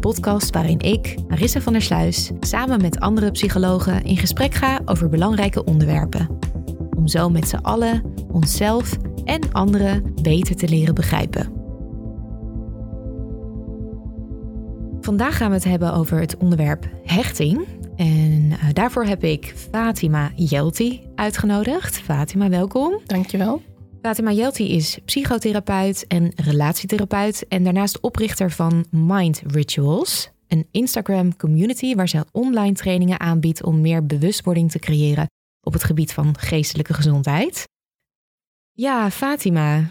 Podcast waarin ik, Marissa van der Sluis, samen met andere psychologen in gesprek ga over belangrijke onderwerpen. Om zo met z'n allen onszelf en anderen beter te leren begrijpen. Vandaag gaan we het hebben over het onderwerp hechting. En eh, daarvoor heb ik Fatima Jelti uitgenodigd. Fatima, welkom. Dankjewel. Fatima Jelti is psychotherapeut en relatietherapeut en daarnaast oprichter van Mind Rituals, een Instagram community waar ze online trainingen aanbiedt om meer bewustwording te creëren op het gebied van geestelijke gezondheid. Ja, Fatima,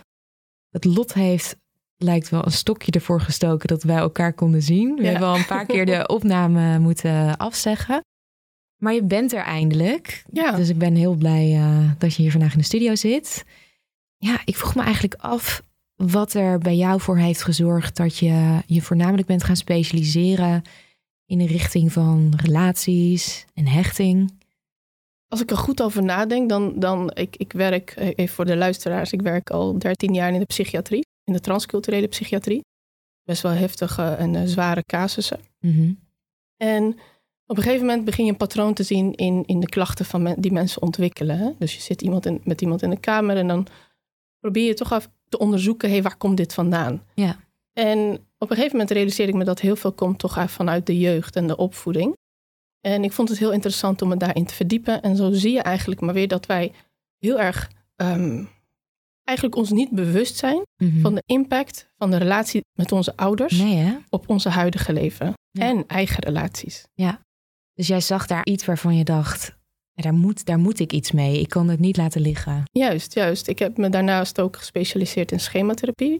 het lot heeft lijkt wel een stokje ervoor gestoken dat wij elkaar konden zien. We Ja. hebben al een paar keer de opname moeten afzeggen. Maar je bent er eindelijk. Ja. Dus ik ben heel blij eh, dat je hier vandaag in de studio zit. Ja, ik vroeg me eigenlijk af wat er bij jou voor heeft gezorgd dat je je voornamelijk bent gaan specialiseren in de richting van relaties en hechting. Als ik er goed over nadenk, dan, dan ik, ik werk, eh, even voor de luisteraars, ik werk al 13 jaar in de psychiatrie, in de transculturele psychiatrie. Best wel heftige en eh, zware casussen. Mhm. En op een gegeven moment begin je een patroon te zien in, in de klachten van men- die mensen ontwikkelen. Hè? Dus je zit iemand in, met iemand in de kamer en dan probeer je toch af te onderzoeken, hé, waar komt dit vandaan? Ja. En op een gegeven moment realiseerde ik me dat heel veel komt toch uit vanuit de jeugd en de opvoeding. En ik vond het heel interessant om me daarin te verdiepen. En zo zie je eigenlijk maar weer dat wij heel erg ehm, eigenlijk ons niet bewust zijn Mhm. van de impact van de relatie met onze ouders Nee, op onze huidige leven Ja. en eigen relaties. Dus jij zag daar iets waarvan je dacht, ja, daar, moet, daar moet ik iets mee. Ik kan het niet laten liggen. Juist, juist. Ik heb me daarnaast ook gespecialiseerd in schematherapie.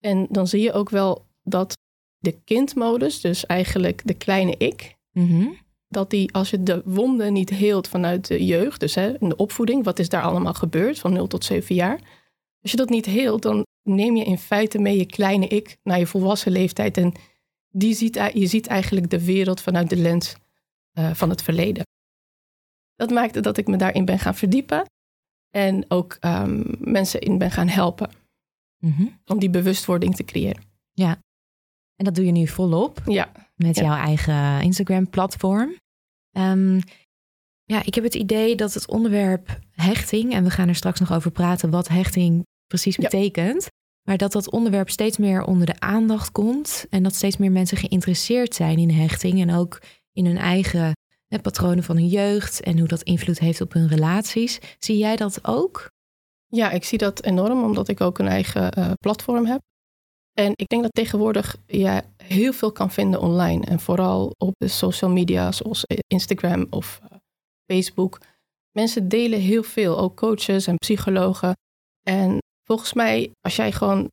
En dan zie je ook wel dat de kindmodus, dus eigenlijk de kleine ik, Mhm. dat die als je de wonden niet heelt vanuit de jeugd, dus hè, in de opvoeding, wat is daar allemaal gebeurd van 0 tot 7 jaar. Als je dat niet heelt, dan neem je in feite mee je kleine ik naar je volwassen leeftijd. En die ziet, je ziet eigenlijk de wereld vanuit de lens eh, van het verleden. Dat maakte dat ik me daarin ben gaan verdiepen en ook ehm, mensen in ben gaan helpen Mhm. om die bewustwording te creëren. En dat doe je nu volop. Ja, met Ja. jouw eigen Instagram-platform. Ehm, ja, ik heb het idee dat het onderwerp hechting, en we gaan er straks nog over praten wat hechting precies Ja. betekent, maar dat dat onderwerp steeds meer onder de aandacht komt en dat steeds meer mensen geïnteresseerd zijn in hechting en ook in hun eigen hè, patronen van hun jeugd en hoe dat invloed heeft op hun relaties. Zie jij dat ook? Ja, ik zie dat enorm, omdat ik ook een eigen eh, platform heb. En ik denk dat tegenwoordig je heel veel kan vinden online. En vooral op de social media, zoals Instagram of eh, Facebook. Mensen delen heel veel, ook coaches en psychologen. En volgens mij, als jij gewoon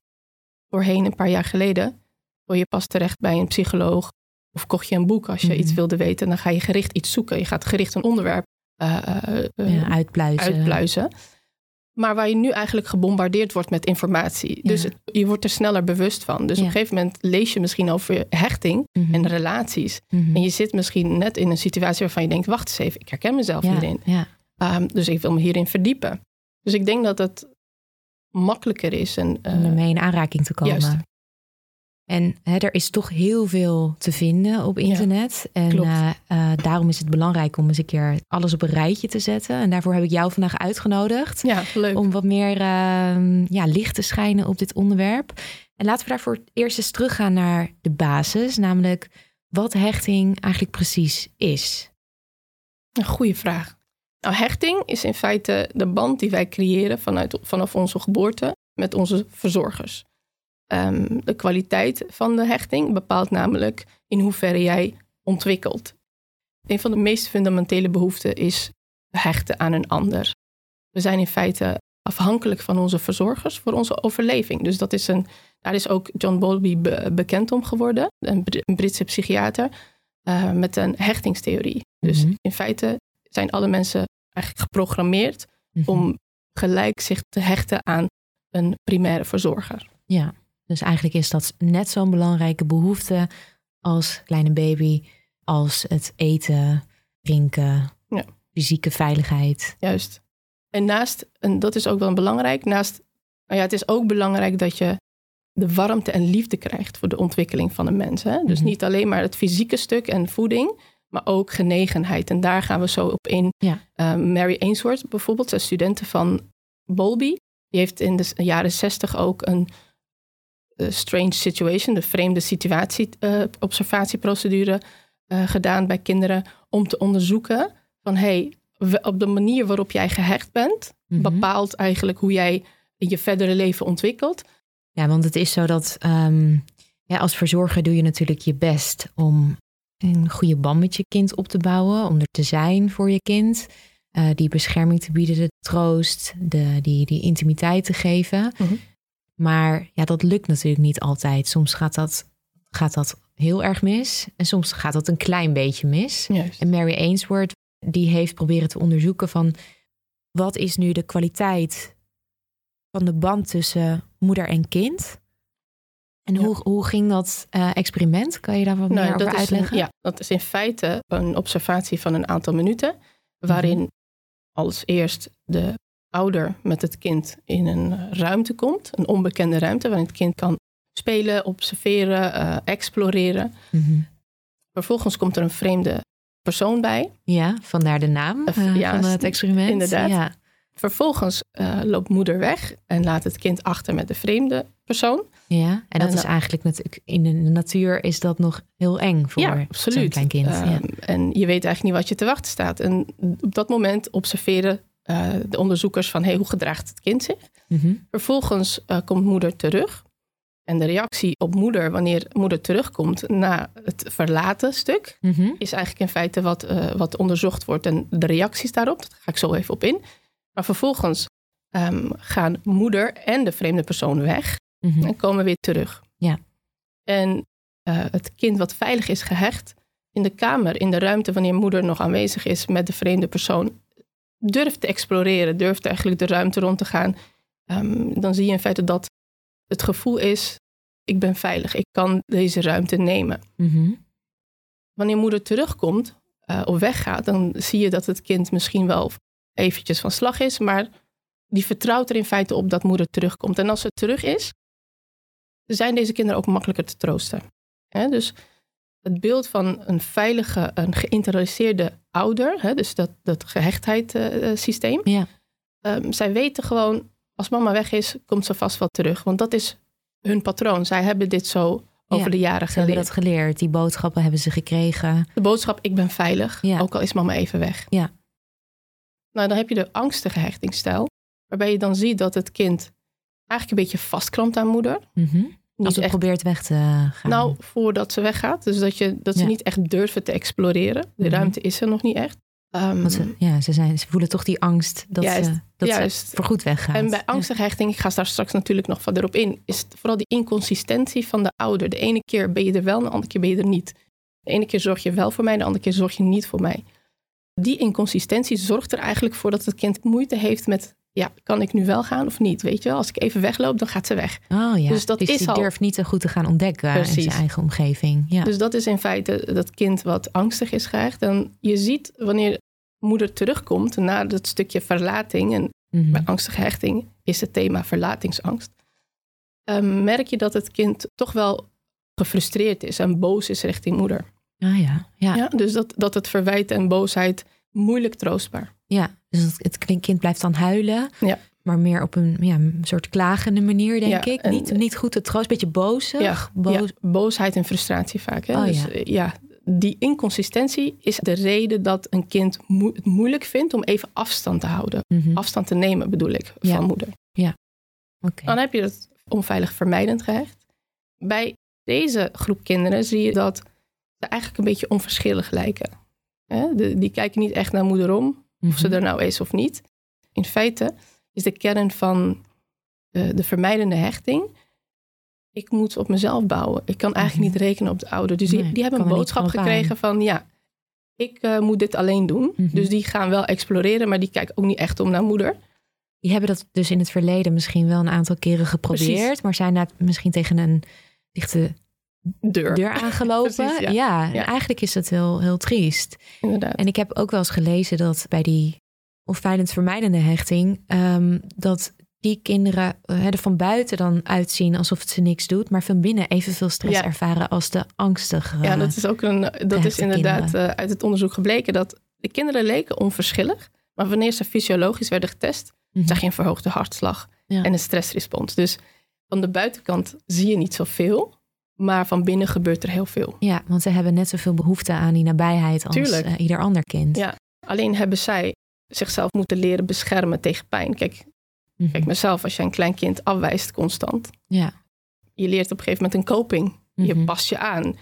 voorheen, een paar jaar geleden, wil je pas terecht bij een psycholoog. Of kocht je een boek als je Mhm. iets wilde weten. Dan ga je gericht iets zoeken. Je gaat gericht een onderwerp Ja, uitpluizen. uitpluizen. maar waar je nu eigenlijk gebombardeerd wordt met informatie. Dus het- je wordt er sneller bewust van. Dus Ja. op een gegeven moment lees je misschien over hechting Mhm. en relaties. Mhm. En je zit misschien net in een situatie waarvan je denkt: wacht eens even, ik herken mezelf hierin. Ja. Ehm, dus ik wil me hierin verdiepen. Dus ik denk dat het makkelijker is. En, eh, om ermee in aanraking te komen. juist. En hè, er is toch heel veel te vinden op internet. en eh, eh, daarom is het belangrijk om eens een keer alles op een rijtje te zetten. En daarvoor heb ik jou vandaag uitgenodigd. ja, leuk. Om wat meer ehm, ja, licht te schijnen op dit onderwerp. En laten we daarvoor eerst eens teruggaan naar de basis. Namelijk wat hechting eigenlijk precies is. Een goede vraag. Nou, hechting is in feite de band die wij creëren vanuit, vanaf onze geboorte met onze verzorgers. Ehm, de kwaliteit van de hechting bepaalt namelijk in hoeverre jij ontwikkelt. Een van de meest fundamentele behoeften is hechten aan een ander. We zijn in feite afhankelijk van onze verzorgers voor onze overleving. Dus dat is een, daar is ook John Bowlby be- bekend om geworden, een Britse psychiater, eh, met een hechtingstheorie. Dus Mhm. in feite zijn alle mensen eigenlijk geprogrammeerd Mhm. om gelijk zich te hechten aan een primaire verzorger. Ja, dus eigenlijk is dat net zo'n belangrijke behoefte als kleine baby, als het eten, drinken, Ja. fysieke veiligheid. Juist. En naast, en dat is ook wel belangrijk, naast, nou ja, het is ook belangrijk dat je de warmte en liefde krijgt voor de ontwikkeling van een mens. Hè? Dus Mhm. niet alleen maar het fysieke stuk en voeding, maar ook genegenheid. En daar gaan we zo op in. Ja. Eh, Mary Ainsworth bijvoorbeeld, een studente van Bowlby, die heeft in de jaren zestig ook een strange situation, de vreemde situatie, eh, observatieprocedure eh, gedaan bij kinderen om te onderzoeken van hey, op de manier waarop jij gehecht bent, Mhm. bepaalt eigenlijk hoe jij je verdere leven ontwikkelt. Ja, want het is zo dat ehm, ja, als verzorger doe je natuurlijk je best om een goede band met je kind op te bouwen, om er te zijn voor je kind, eh, die bescherming te bieden, de troost, de, die, die intimiteit te geven. Mhm. Maar ja, dat lukt natuurlijk niet altijd. Soms gaat dat, gaat dat heel erg mis en soms gaat dat een klein beetje mis. Juist. En Mary Ainsworth, die heeft proberen te onderzoeken van wat is nu de kwaliteit van de band tussen moeder en kind? En Ja. hoe, hoe ging dat eh, experiment? Kan je daar wat meer Nou, over dat is uitleggen? Een, ja, dat is in feite een observatie van een aantal minuten, waarin Mhm. als eerst de ouder met het kind in een ruimte komt, een onbekende ruimte, waarin het kind kan spelen, observeren, eh, exploreren. Mhm. Vervolgens komt er een vreemde persoon bij. Ja, vandaar de naam Eh, eh, ja, van het experiment. inderdaad. Ja. Vervolgens eh, loopt moeder weg en laat het kind achter met de vreemde persoon. ja, en dat is eh, eigenlijk natuurlijk in de natuur is dat nog heel eng voor ja, zo'n absoluut. klein kind. ja. Ehm, En je weet eigenlijk niet wat je te wachten staat. En op dat moment observeren eh, de onderzoekers van hey, hoe gedraagt het kind zich. Mhm. Vervolgens eh, komt moeder terug. En de reactie op moeder, wanneer moeder terugkomt na het verlaten stuk, Mhm. is eigenlijk in feite wat, eh, wat onderzocht wordt. En de reacties daarop, daar ga ik zo even op in. Maar vervolgens ehm, gaan moeder en de vreemde persoon weg Mhm. en komen weer terug. Ja. En het kind wat veilig is gehecht in de kamer, in de ruimte wanneer moeder nog aanwezig is met de vreemde persoon, durft te exploreren, durft eigenlijk de ruimte rond te gaan. Ehm, dan zie je in feite dat het gevoel is, ik ben veilig, ik kan deze ruimte nemen. Mhm. Wanneer moeder terugkomt eh, of weggaat, dan zie je dat het kind misschien wel eventjes van slag is, maar die vertrouwt er in feite op dat moeder terugkomt. En als ze terug is, zijn deze kinderen ook makkelijker te troosten. Dus het beeld van een veilige, een geïnternaliseerde ouder, hè, dus dat, dat gehechtheidssysteem. Ja. Ehm, zij weten gewoon, als mama weg is, komt ze vast wel terug. Want dat is hun patroon. Zij hebben dit zo over Ja, de jaren Ze hebben geleerd. dat geleerd. Die boodschappen hebben ze gekregen. De boodschap, ik ben veilig, Ja. ook al is mama even weg. Ja. Nou, dan heb je de angstige hechtingsstijl, waarbij je dan ziet dat het kind eigenlijk een beetje vastklampt aan moeder. Niet Als echt, probeert weg te gaan. nou, voordat ze weggaat. Dus dat, je, dat ze Ja. niet echt durven te exploreren. De Mhm. ruimte is er nog niet echt. Ehm, Want ze, ja, ze, zijn, ze voelen toch die angst dat, Juist, ze, dat juist. ze voorgoed weggaat. En bij angstige hechting, ik ga daar straks natuurlijk nog verder op in, is vooral die inconsistentie van de ouder. De ene keer ben je er wel, de andere keer ben je er niet. De ene keer zorg je wel voor mij, de andere keer zorg je niet voor mij. Die inconsistentie zorgt er eigenlijk voor dat het kind moeite heeft met ja, kan ik nu wel gaan of niet? Weet je wel, als ik even wegloop, dan gaat ze weg. Oh ja, Dus dat is die al- durft niet zo goed te gaan ontdekken in zijn eigen omgeving. Ja. Dus dat is in feite dat kind wat angstig is krijgt. En je ziet wanneer moeder terugkomt na dat stukje verlating. En Mhm. bij angstige hechting is het thema verlatingsangst. ehm, merk je dat het kind toch wel gefrustreerd is en boos is richting moeder. Ah ja, ja. Ja, dus dat, dat het verwijt en boosheid moeilijk troostbaar. Ja, dus het, kind blijft dan huilen. Ja. Maar meer op een, ja, een soort klagende manier, denk Ja, ik. en- niet, niet goed te troost, beetje bozig. Ja, boos. ja, boosheid en frustratie vaak. Hè? Oh, dus, ja. eh, ja, die inconsistentie is de reden dat een kind het moeilijk vindt om even afstand te houden. Mhm. Afstand te nemen bedoel ik, Ja. van moeder. Oké. Dan heb je het onveilig vermijdend gehecht. Bij deze groep kinderen zie je dat ze eigenlijk een beetje onverschillig lijken. Hè? De- die kijken niet echt naar moeder om, of ze Mhm. er nou is of niet. In feite is de kern van de, de vermijdende hechting. Ik moet op mezelf bouwen. Ik kan eigenlijk Mhm. niet rekenen op de ouder. Dus die, Nee, die hebben een boodschap gekregen van ja, ik eh, moet dit alleen doen. Mhm. Dus die gaan wel exploreren, maar die kijken ook niet echt om naar moeder. Die hebben dat dus in het verleden misschien wel een aantal keren geprobeerd. Precies. Maar zijn daar misschien tegen een dichte Deur, deur aangelopen. Precies, ja. ja, en Ja. eigenlijk is dat heel, heel triest. inderdaad. En ik heb ook wel eens gelezen dat bij die onfeilend vermijdende hechting, ehm, dat die kinderen eh, er van buiten dan uitzien alsof het ze niks doet, maar van binnen evenveel stress Ja. ervaren als de angstige. Ja, dat is ook een. Dat is de inderdaad eh, uit het onderzoek gebleken dat de kinderen leken onverschillig. Maar wanneer ze fysiologisch werden getest, Mhm. zag je een verhoogde hartslag en een stressrespons. Dus van de buitenkant zie je niet zoveel, maar van binnen gebeurt er heel veel. Ja, want ze hebben net zoveel behoefte aan die nabijheid als eh, ieder ander kind. Ja. Alleen hebben zij zichzelf moeten leren beschermen tegen pijn. Kijk, Mhm. kijk mezelf, als je een klein kind afwijst constant, Ja. je leert op een gegeven moment een coping. Je Mhm. past je aan. Op een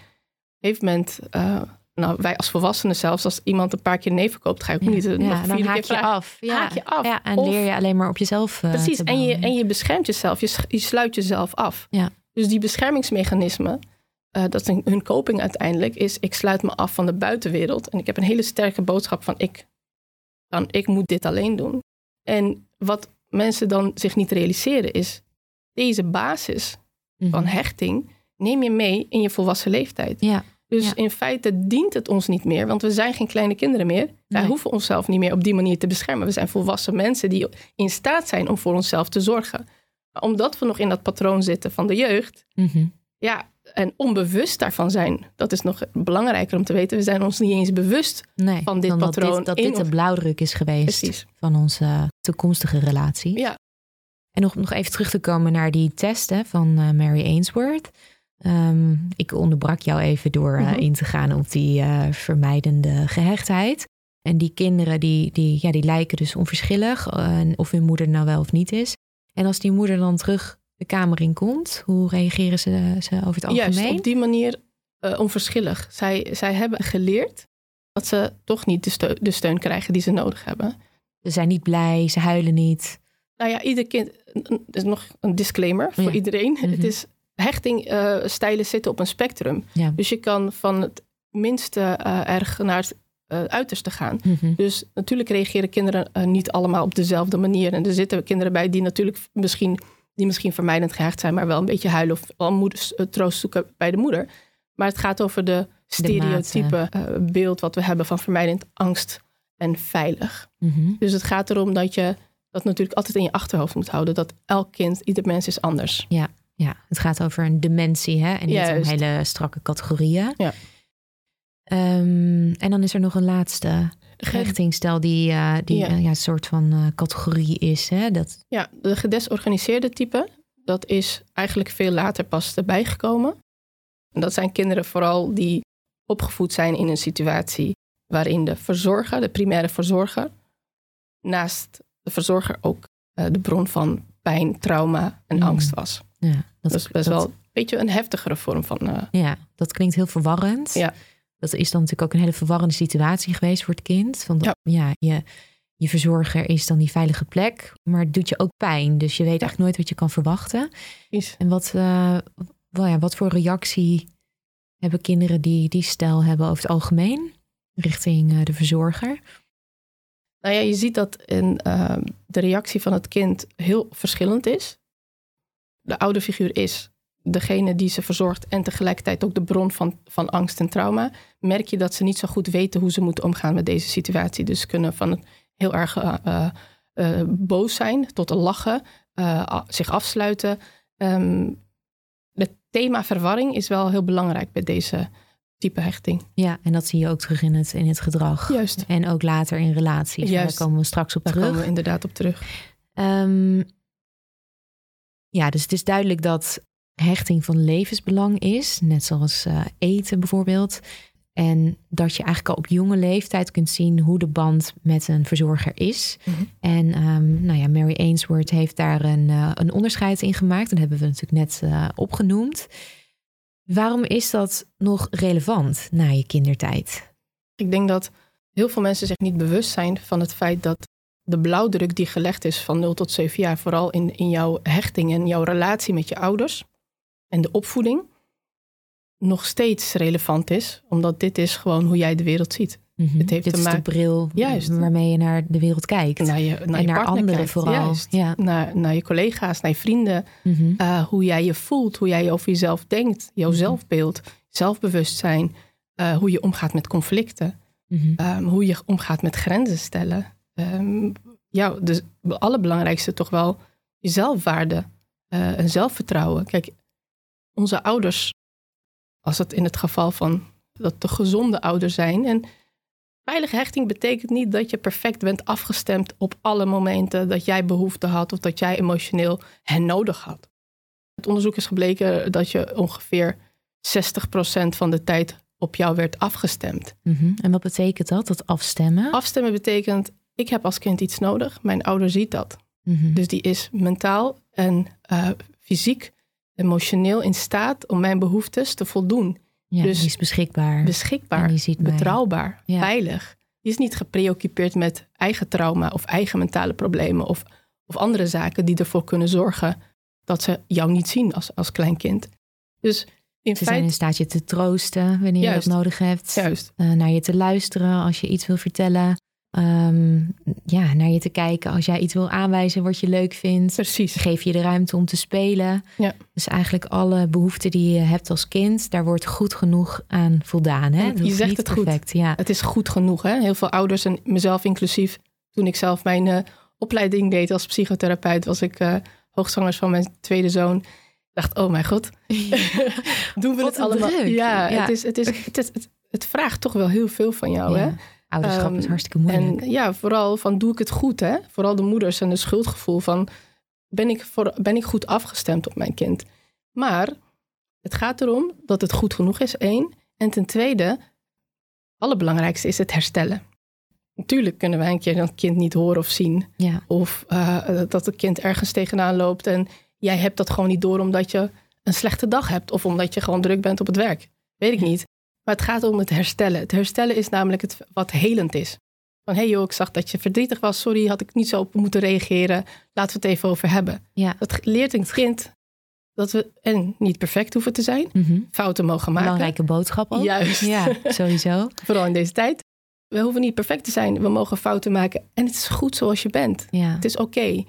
gegeven moment, eh, nou, wij als volwassenen zelfs, als iemand een paar keer nee verkoopt, ga je ook Ja. niet eh, nog dan keer haak je vragen. af. Ja. Haak je af. Ja, en Of- leer je alleen maar op jezelf eh, Precies, en je, en je beschermt jezelf. Je, je sluit jezelf af. Ja. Dus die beschermingsmechanismen, eh, dat is hun coping uiteindelijk, is ik sluit me af van de buitenwereld. En ik heb een hele sterke boodschap van ik, van ik moet dit alleen doen. En wat mensen dan zich niet realiseren is, deze basis Mhm. van hechting neem je mee in je volwassen leeftijd. Ja, Dus Ja. in feite dient het ons niet meer, want we zijn geen kleine kinderen meer. Wij Nee. hoeven onszelf niet meer op die manier te beschermen. We zijn volwassen mensen die in staat zijn om voor onszelf te zorgen. Omdat we nog in dat patroon zitten van de jeugd, Mhm. ja, en onbewust daarvan zijn, dat is nog belangrijker om te weten. We zijn ons niet eens bewust. nee, van dit dan dat patroon dit, dat dit de blauwdruk is geweest Precies. van onze toekomstige relatie. Ja, En nog, nog even terug te komen naar die testen van eh, Mary Ainsworth. Ehm, ik onderbrak jou even door eh, Mhm. in te gaan op die eh, vermijdende gehechtheid. En die kinderen die, die, ja, die lijken dus onverschillig, of hun moeder nou wel of niet is. En als die moeder dan terug de kamer in komt, hoe reageren ze, ze over het algemeen? juist op die manier eh, onverschillig. Zij, zij hebben geleerd dat ze toch niet de, steu- de steun krijgen die ze nodig hebben. Ze zijn niet blij, ze huilen niet. Nou ja, ieder kind. Er is nog een disclaimer voor Ja. iedereen. Mhm. Het is hechtingstijlen zitten op een spectrum. Ja. Dus je kan van het minste eh, erg naar het eh, uiterste gaan. Mhm. Dus natuurlijk reageren kinderen eh, niet allemaal op dezelfde manier. En er zitten kinderen bij die natuurlijk misschien, die misschien vermijdend gehecht zijn, maar wel een beetje huilen of wel moeders, eh, troost zoeken bij de moeder. Maar het gaat over de stereotype beeld wat we hebben van vermijdend angst en veilig. Mhm. Dus het gaat erom dat je dat natuurlijk altijd in je achterhoofd moet houden. Dat elk kind, ieder mens is anders. Ja, het gaat over een dementie hè? en niet Juist. om hele strakke categorieën. Ja. Ehm, en dan is er nog een laatste hechtingstijl die, eh, die Ja. eh, ja, een soort van eh, categorie is. Hè? Dat, Ja, de gedesorganiseerde type, dat is eigenlijk veel later pas erbij gekomen. En dat zijn kinderen vooral die opgevoed zijn in een situatie waarin de verzorger, de primaire verzorger, naast de verzorger ook de bron van pijn, trauma en Mm. angst was. ja, Dat, dat, is best dat- wel een beetje een heftigere vorm van. Ja, dat klinkt heel verwarrend. Ja. Dat is dan natuurlijk ook een hele verwarrende situatie geweest voor het kind. Want Ja. ja, je, je verzorger is dan die veilige plek, maar het doet je ook pijn. Dus je weet echt nooit wat je kan verwachten. is. En wat, eh, wel ja, wat voor reactie hebben kinderen die die stijl hebben over het algemeen richting eh, de verzorger? Nou ja, je ziet dat in, uh, de reactie van het kind heel verschillend is. De ouderfiguur is degene die ze verzorgt en tegelijkertijd ook de bron van, van angst en trauma. Merk je dat ze niet zo goed weten hoe ze moeten omgaan met deze situatie. Dus ze kunnen van heel erg uh, uh, boos zijn tot een lachen, zich afsluiten. Um, het thema verwarring is wel heel belangrijk bij deze type hechting. Ja, en dat zie je ook terug in het, in het gedrag. Juist. En ook later in relaties. Juist. Daar komen we straks op Daar terug. komen we inderdaad op terug. Um, ja, dus het is duidelijk dat hechting van levensbelang is. Net zoals uh, eten bijvoorbeeld. En dat je eigenlijk al op jonge leeftijd kunt zien hoe de band met een verzorger is. Mhm. En um, nou ja, Mary Ainsworth heeft daar een, uh, een onderscheid in gemaakt. Dat hebben we natuurlijk net uh, opgenoemd. Waarom is dat nog relevant na je kindertijd? Ik denk dat heel veel mensen zich niet bewust zijn van het feit dat de blauwdruk die gelegd is van 0 tot 7 jaar, vooral in, in jouw hechting en jouw relatie met je ouders en de opvoeding, nog steeds relevant is, omdat dit is gewoon hoe jij de wereld ziet. Mm -hmm. het heeft dit te is maken... de bril Juist. waarmee je naar de wereld kijkt. Naar je, naar en je naar anderen kijkt. vooral. Juist. Ja. Naar, naar je collega's, naar je vrienden. Mm -hmm. uh, hoe jij je voelt, hoe jij over jezelf denkt, jouw Mhm. zelfbeeld, zelfbewustzijn, uh, hoe je omgaat met conflicten, um, hoe je omgaat met grenzen stellen. Um, ja, dus het allerbelangrijkste toch wel je zelfwaarde uh, en zelfvertrouwen. Kijk, onze ouders, als het in het geval van dat de gezonde ouders zijn. En veilige hechting betekent niet dat je perfect bent afgestemd op alle momenten dat jij behoefte had of dat jij emotioneel hen nodig had. Het onderzoek is gebleken dat je ongeveer 60% van de tijd op jou werd afgestemd. Mm -hmm. En wat betekent dat, dat afstemmen? Afstemmen betekent, ik heb als kind iets nodig, mijn ouder ziet dat. Mm -hmm. Dus die is mentaal en uh, fysiek, emotioneel in staat om mijn behoeftes te voldoen. Ja, dus die is beschikbaar. Beschikbaar, die ziet betrouwbaar, ja. veilig. Die is niet gepreoccupeerd met eigen trauma of eigen mentale problemen of, of andere zaken die ervoor kunnen zorgen dat ze jou niet zien als, als klein kind. Dus in ze zijn in staat je te troosten wanneer Juist. je dat nodig hebt. Juist. Uh, naar je te luisteren als je iets wil vertellen. Um, ja, naar je te kijken als jij iets wil aanwijzen wat je leuk vindt. Precies. Geef je de ruimte om te spelen. Ja. Dus eigenlijk alle behoeften die je hebt als kind, daar wordt goed genoeg aan voldaan. Hè? je zegt niet het perfect. goed. Ja. Het is goed genoeg. Hè? Heel veel ouders en mezelf inclusief. Toen ik zelf mijn uh, opleiding deed als psychotherapeut, was ik uh, hoogzwangers van mijn tweede zoon. Ik dacht, oh mijn god, doen we Wat het allemaal? Ja, ja. Het, is, het, is, het, is, het, het, vraagt toch wel heel veel van jou. Ja. Hè? Ouderschap um, is hartstikke moeilijk. En ja, vooral van doe ik het goed? Hè? Vooral de moeders en de schuldgevoel van ben ik, voor, ben ik goed afgestemd op mijn kind? Maar het gaat erom dat het goed genoeg is, één. En ten tweede, allerbelangrijkste is het herstellen. Natuurlijk kunnen wij een keer een kind niet horen of zien. Ja. Of uh, dat het kind ergens tegenaan loopt en jij hebt dat gewoon niet door omdat je een slechte dag hebt. Of omdat je gewoon druk bent op het werk. Weet ik niet. Maar het gaat om het herstellen. Het herstellen is namelijk het wat helend is. Van hé hey joh, ik zag dat je verdrietig was. Sorry, had ik niet zo op moeten reageren. Laten we het even over hebben. Ja. Dat leert een kind dat we en niet perfect hoeven te zijn. Mm -hmm. Fouten mogen maken. Belangrijke boodschap ook. Juist. Ja, sowieso. Vooral in deze tijd. We hoeven niet perfect te zijn. We mogen fouten maken. En het is goed zoals je bent. Ja. Het is oké. Okay.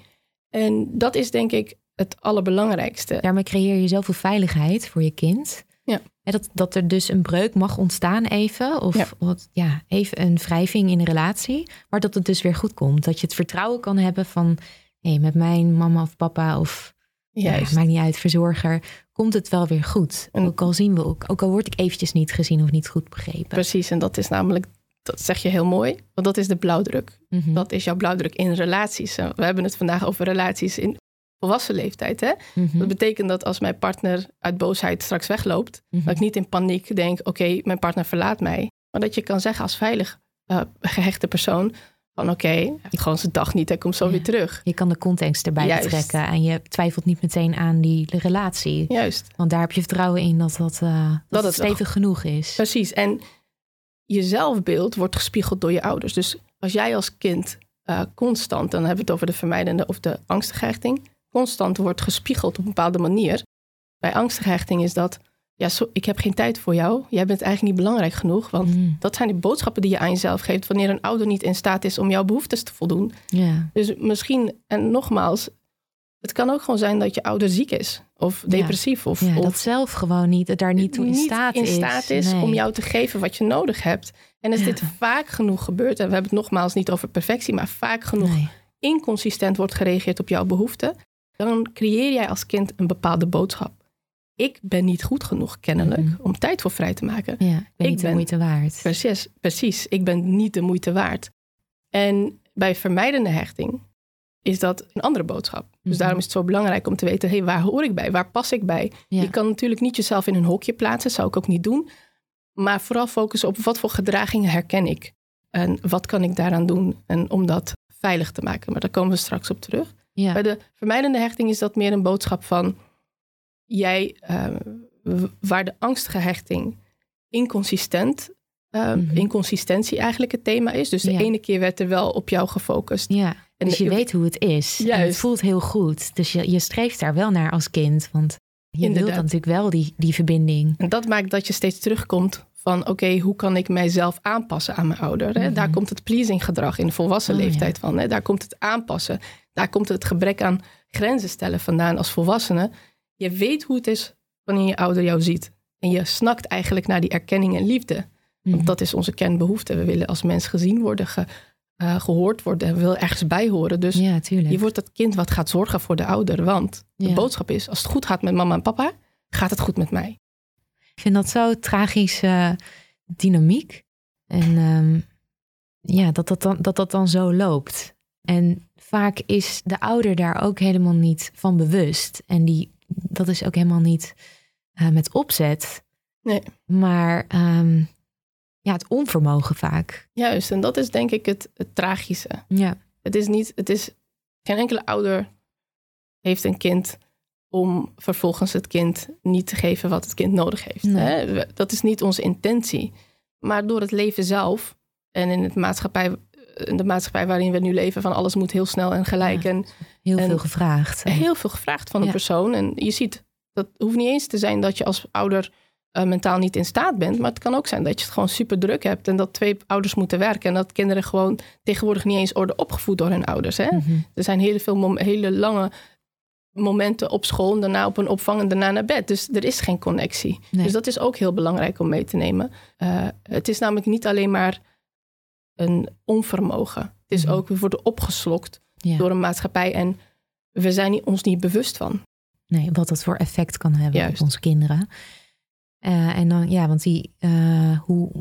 En dat is denk ik het allerbelangrijkste. Daarmee creëer je zoveel veiligheid voor je kind. Ja. Dat, dat er dus een breuk mag ontstaan even. Of ja. Wat, ja, even een wrijving in een relatie. Maar dat het dus weer goed komt. Dat je het vertrouwen kan hebben van... hé, hey, met mijn mama of papa of... Juist. Ja, maakt niet uit, verzorger. Komt het wel weer goed. En, ook al zien we ook... Ook al word ik eventjes niet gezien of niet goed begrepen. Precies, en dat is namelijk... Dat zeg je heel mooi. Want dat is de blauwdruk. Mm -hmm. Dat is jouw blauwdruk in relaties. We hebben het vandaag over relaties in volwassen leeftijd. Hè? Mm -hmm. Dat betekent dat als mijn partner uit boosheid straks wegloopt, Mhm. dat ik niet in paniek denk: oké, okay, mijn partner verlaat mij. Maar dat je kan zeggen als veilig uh, gehechte persoon: van oké, okay, hij heeft gewoon zijn dag niet, hij komt zo Ja. weer terug. Je kan de context erbij Juist. betrekken. En je twijfelt niet meteen aan die relatie. Juist. Want daar heb je vertrouwen in dat, dat, uh, dat, Dat het het stevig genoeg is. Precies. En je zelfbeeld wordt gespiegeld door je ouders. Dus als jij als kind uh, constant, dan hebben we het over de vermijdende of de angstige hechting, constant wordt gespiegeld op een bepaalde manier. Bij angstige hechting is dat ja, ik heb geen tijd voor jou. Jij bent eigenlijk niet belangrijk genoeg. Want Mm. dat zijn de boodschappen die je aan jezelf geeft wanneer een ouder niet in staat is om jouw behoeftes te voldoen. Dus misschien, en nogmaals, het kan ook gewoon zijn dat je ouder ziek is of depressief of, ja, of dat zelf gewoon niet, daar niet toe in staat in is. staat is Nee. om jou te geven wat je nodig hebt. En als Ja. dit vaak genoeg gebeurt, en we hebben het nogmaals niet over perfectie, maar vaak genoeg Nee. inconsistent wordt gereageerd op jouw behoeften, dan creëer jij als kind een bepaalde boodschap. Ik ben niet goed genoeg, kennelijk, Mhm. om tijd voor vrij te maken. Ja, ik ben Ik niet de moeite waard. Precies, precies, ik ben niet de moeite waard. En bij vermijdende hechting is dat een andere boodschap. Dus Mhm. daarom is het zo belangrijk om te weten, hey, waar hoor ik bij? Waar pas ik bij? Ja. Je kan natuurlijk niet jezelf in een hokje plaatsen, zou ik ook niet doen. Maar vooral focussen op wat voor gedragingen herken ik. En wat kan ik daaraan doen en om dat veilig te maken. Maar daar komen we straks op terug. Ja. Bij de vermijdende hechting is dat meer een boodschap van... jij, eh, waar de angstige hechting inconsistent... Mhm. inconsistentie eigenlijk het thema is. Dus de Ja. ene keer werd er wel op jou gefocust. ja. En Dus je weet hoe het is. En het voelt heel goed. Dus je, je streeft daar wel naar als kind. Want je wilt Inderdaad. natuurlijk wel die, die verbinding. En dat maakt dat je steeds terugkomt van... oké, hoe kan ik mijzelf aanpassen aan mijn ouder? Hè? Mhm. Daar komt het pleasing gedrag in de volwassen Oh, leeftijd van. Hè? Daar komt het aanpassen. Daar komt het gebrek aan grenzen stellen vandaan als volwassene. Je weet hoe het is wanneer je ouder jou ziet. En je snakt eigenlijk naar die erkenning en liefde. Mhm. Want dat is onze kernbehoefte. We willen als mens gezien worden, ge- eh, gehoord worden. En we willen ergens bij horen. Dus Ja, je wordt dat kind wat gaat zorgen voor de ouder. Want de boodschap is, als het goed gaat met mama en papa... gaat het goed met mij. Ik vind dat zo tragische dynamiek. En ehm, ja, dat dat, dan, dat dat dan zo loopt. En vaak is de ouder daar ook helemaal niet van bewust. En die, dat is ook helemaal niet eh, met opzet. Nee. Maar ehm, ja, het onvermogen vaak. Juist, en dat is denk ik het, het tragische. Ja, Het is niet, het is, geen enkele ouder heeft een kind om vervolgens het kind niet te geven wat het kind nodig heeft. Nee. Hè? Dat is niet onze intentie. Maar door het leven zelf en in, het maatschappij, in de maatschappij waarin we nu leven, van alles moet heel snel en gelijk. Ja. En heel En veel gevraagd. heel veel gevraagd van een Ja. persoon. En je ziet, dat hoeft niet eens te zijn dat je als ouder eh, mentaal niet in staat bent. Maar het kan ook zijn dat je het gewoon super druk hebt. En dat twee ouders moeten werken. En dat kinderen gewoon tegenwoordig niet eens worden opgevoed door hun ouders. Hè? Mhm. Er zijn hele veel hele lange momenten op school. En daarna op een opvang en daarna naar bed. Dus er is geen connectie. Nee. Dus dat is ook heel belangrijk om mee te nemen. Eh, het is namelijk niet alleen maar een onvermogen. Het is Mhm. ook, we worden opgeslokt Ja. door een maatschappij. En we zijn ons niet bewust van. Nee, wat dat voor effect kan hebben Juist. op onze kinderen. Eh, en dan, ja, want die, eh, hoe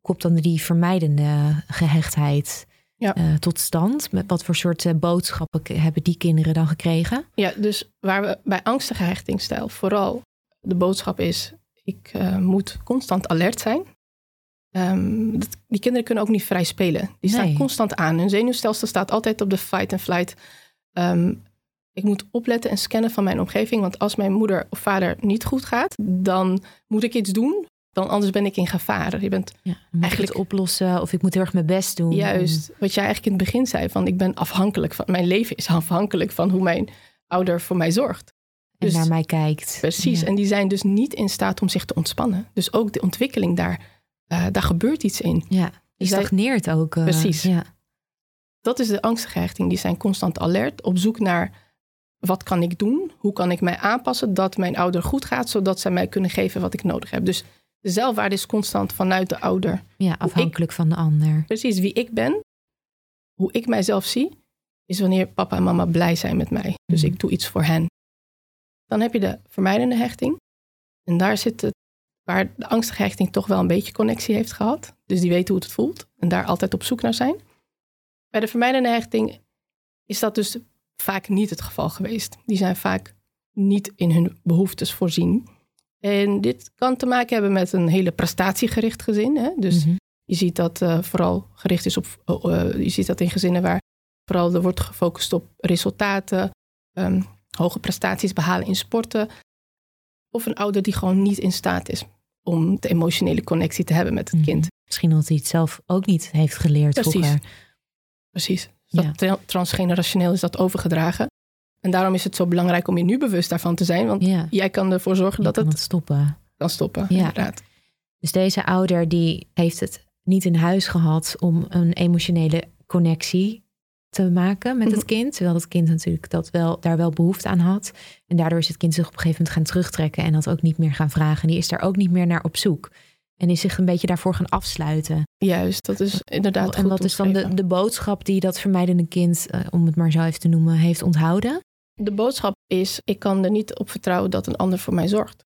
komt dan die vermijdende gehechtheid Ja. eh, tot stand? Met wat voor soort eh, boodschappen hebben die kinderen dan gekregen? Ja, dus waar we bij angstige hechtingsstijl vooral de boodschap is: ik eh, moet constant alert zijn. Ehm, dat- die kinderen kunnen ook niet vrij spelen. Die staan Nee. constant aan. Hun zenuwstelsel staat altijd op de fight and flight. Ehm, ik moet opletten en scannen van mijn omgeving. Want als mijn moeder of vader niet goed gaat, dan moet ik iets doen. Dan anders ben ik in gevaar. Je bent Ja, Eigenlijk- het oplossen of ik moet heel erg mijn best doen. Juist, wat jij eigenlijk in het begin zei, van ik ben afhankelijk van, mijn leven is afhankelijk van hoe mijn ouder voor mij zorgt. En Dus- naar mij kijkt. Precies, Ja. en die zijn dus niet in staat om zich te ontspannen. Dus ook de ontwikkeling daar, eh, daar gebeurt iets in. ja. Die stagneert ook. eh, Precies. Ja. Dat is de angstige hechting. Die zijn constant alert, op zoek naar wat kan ik doen? Hoe kan ik mij aanpassen dat mijn ouder goed gaat, zodat zij mij kunnen geven wat ik nodig heb. Dus de zelfwaarde is constant vanuit de ouder. ja, afhankelijk van de ander. Precies wie ik ben, hoe ik mijzelf zie, is wanneer papa en mama blij zijn met mij. Dus Mhm. ik doe iets voor hen. Dan heb je de vermijdende hechting. En daar zit het, waar de angstige hechting toch wel een beetje connectie heeft gehad. Dus die weten hoe het voelt en daar altijd op zoek naar zijn. Bij de vermijdende hechting is dat dus vaak niet het geval geweest. Die zijn vaak niet in hun behoeftes voorzien. En dit kan te maken hebben met een hele prestatiegericht gezin. Hè? Dus Mhm. je ziet dat eh, vooral gericht is op, eh, eh, je ziet dat in gezinnen waar vooral er wordt gefocust op resultaten, ehm, hoge prestaties behalen in sporten. Of een ouder die gewoon niet in staat is om de emotionele connectie te hebben met het Mhm. kind. Misschien omdat hij het zelf ook niet heeft geleerd Precies. vroeger. Precies. Dat Ja. transgenerationeel is dat overgedragen. En daarom is het zo belangrijk om je nu bewust daarvan te zijn. Want Ja, jij kan ervoor zorgen dat het stoppen. kan stoppen. Ja. Inderdaad. Dus deze ouder die heeft het niet in huis gehad om een emotionele connectie te maken met het Mhm. kind. Terwijl het kind natuurlijk dat wel, daar wel behoefte aan had. En daardoor is het kind zich op een gegeven moment gaan terugtrekken en dat ook niet meer gaan vragen. Die is daar ook niet meer naar op zoek. En is zich een beetje daarvoor gaan afsluiten. Juist, dat is inderdaad en goed wat is dan de, de boodschap die dat vermijdende kind, eh, om het maar zo even te noemen, heeft onthouden? De boodschap is, ik kan er niet op vertrouwen dat een ander voor mij zorgt.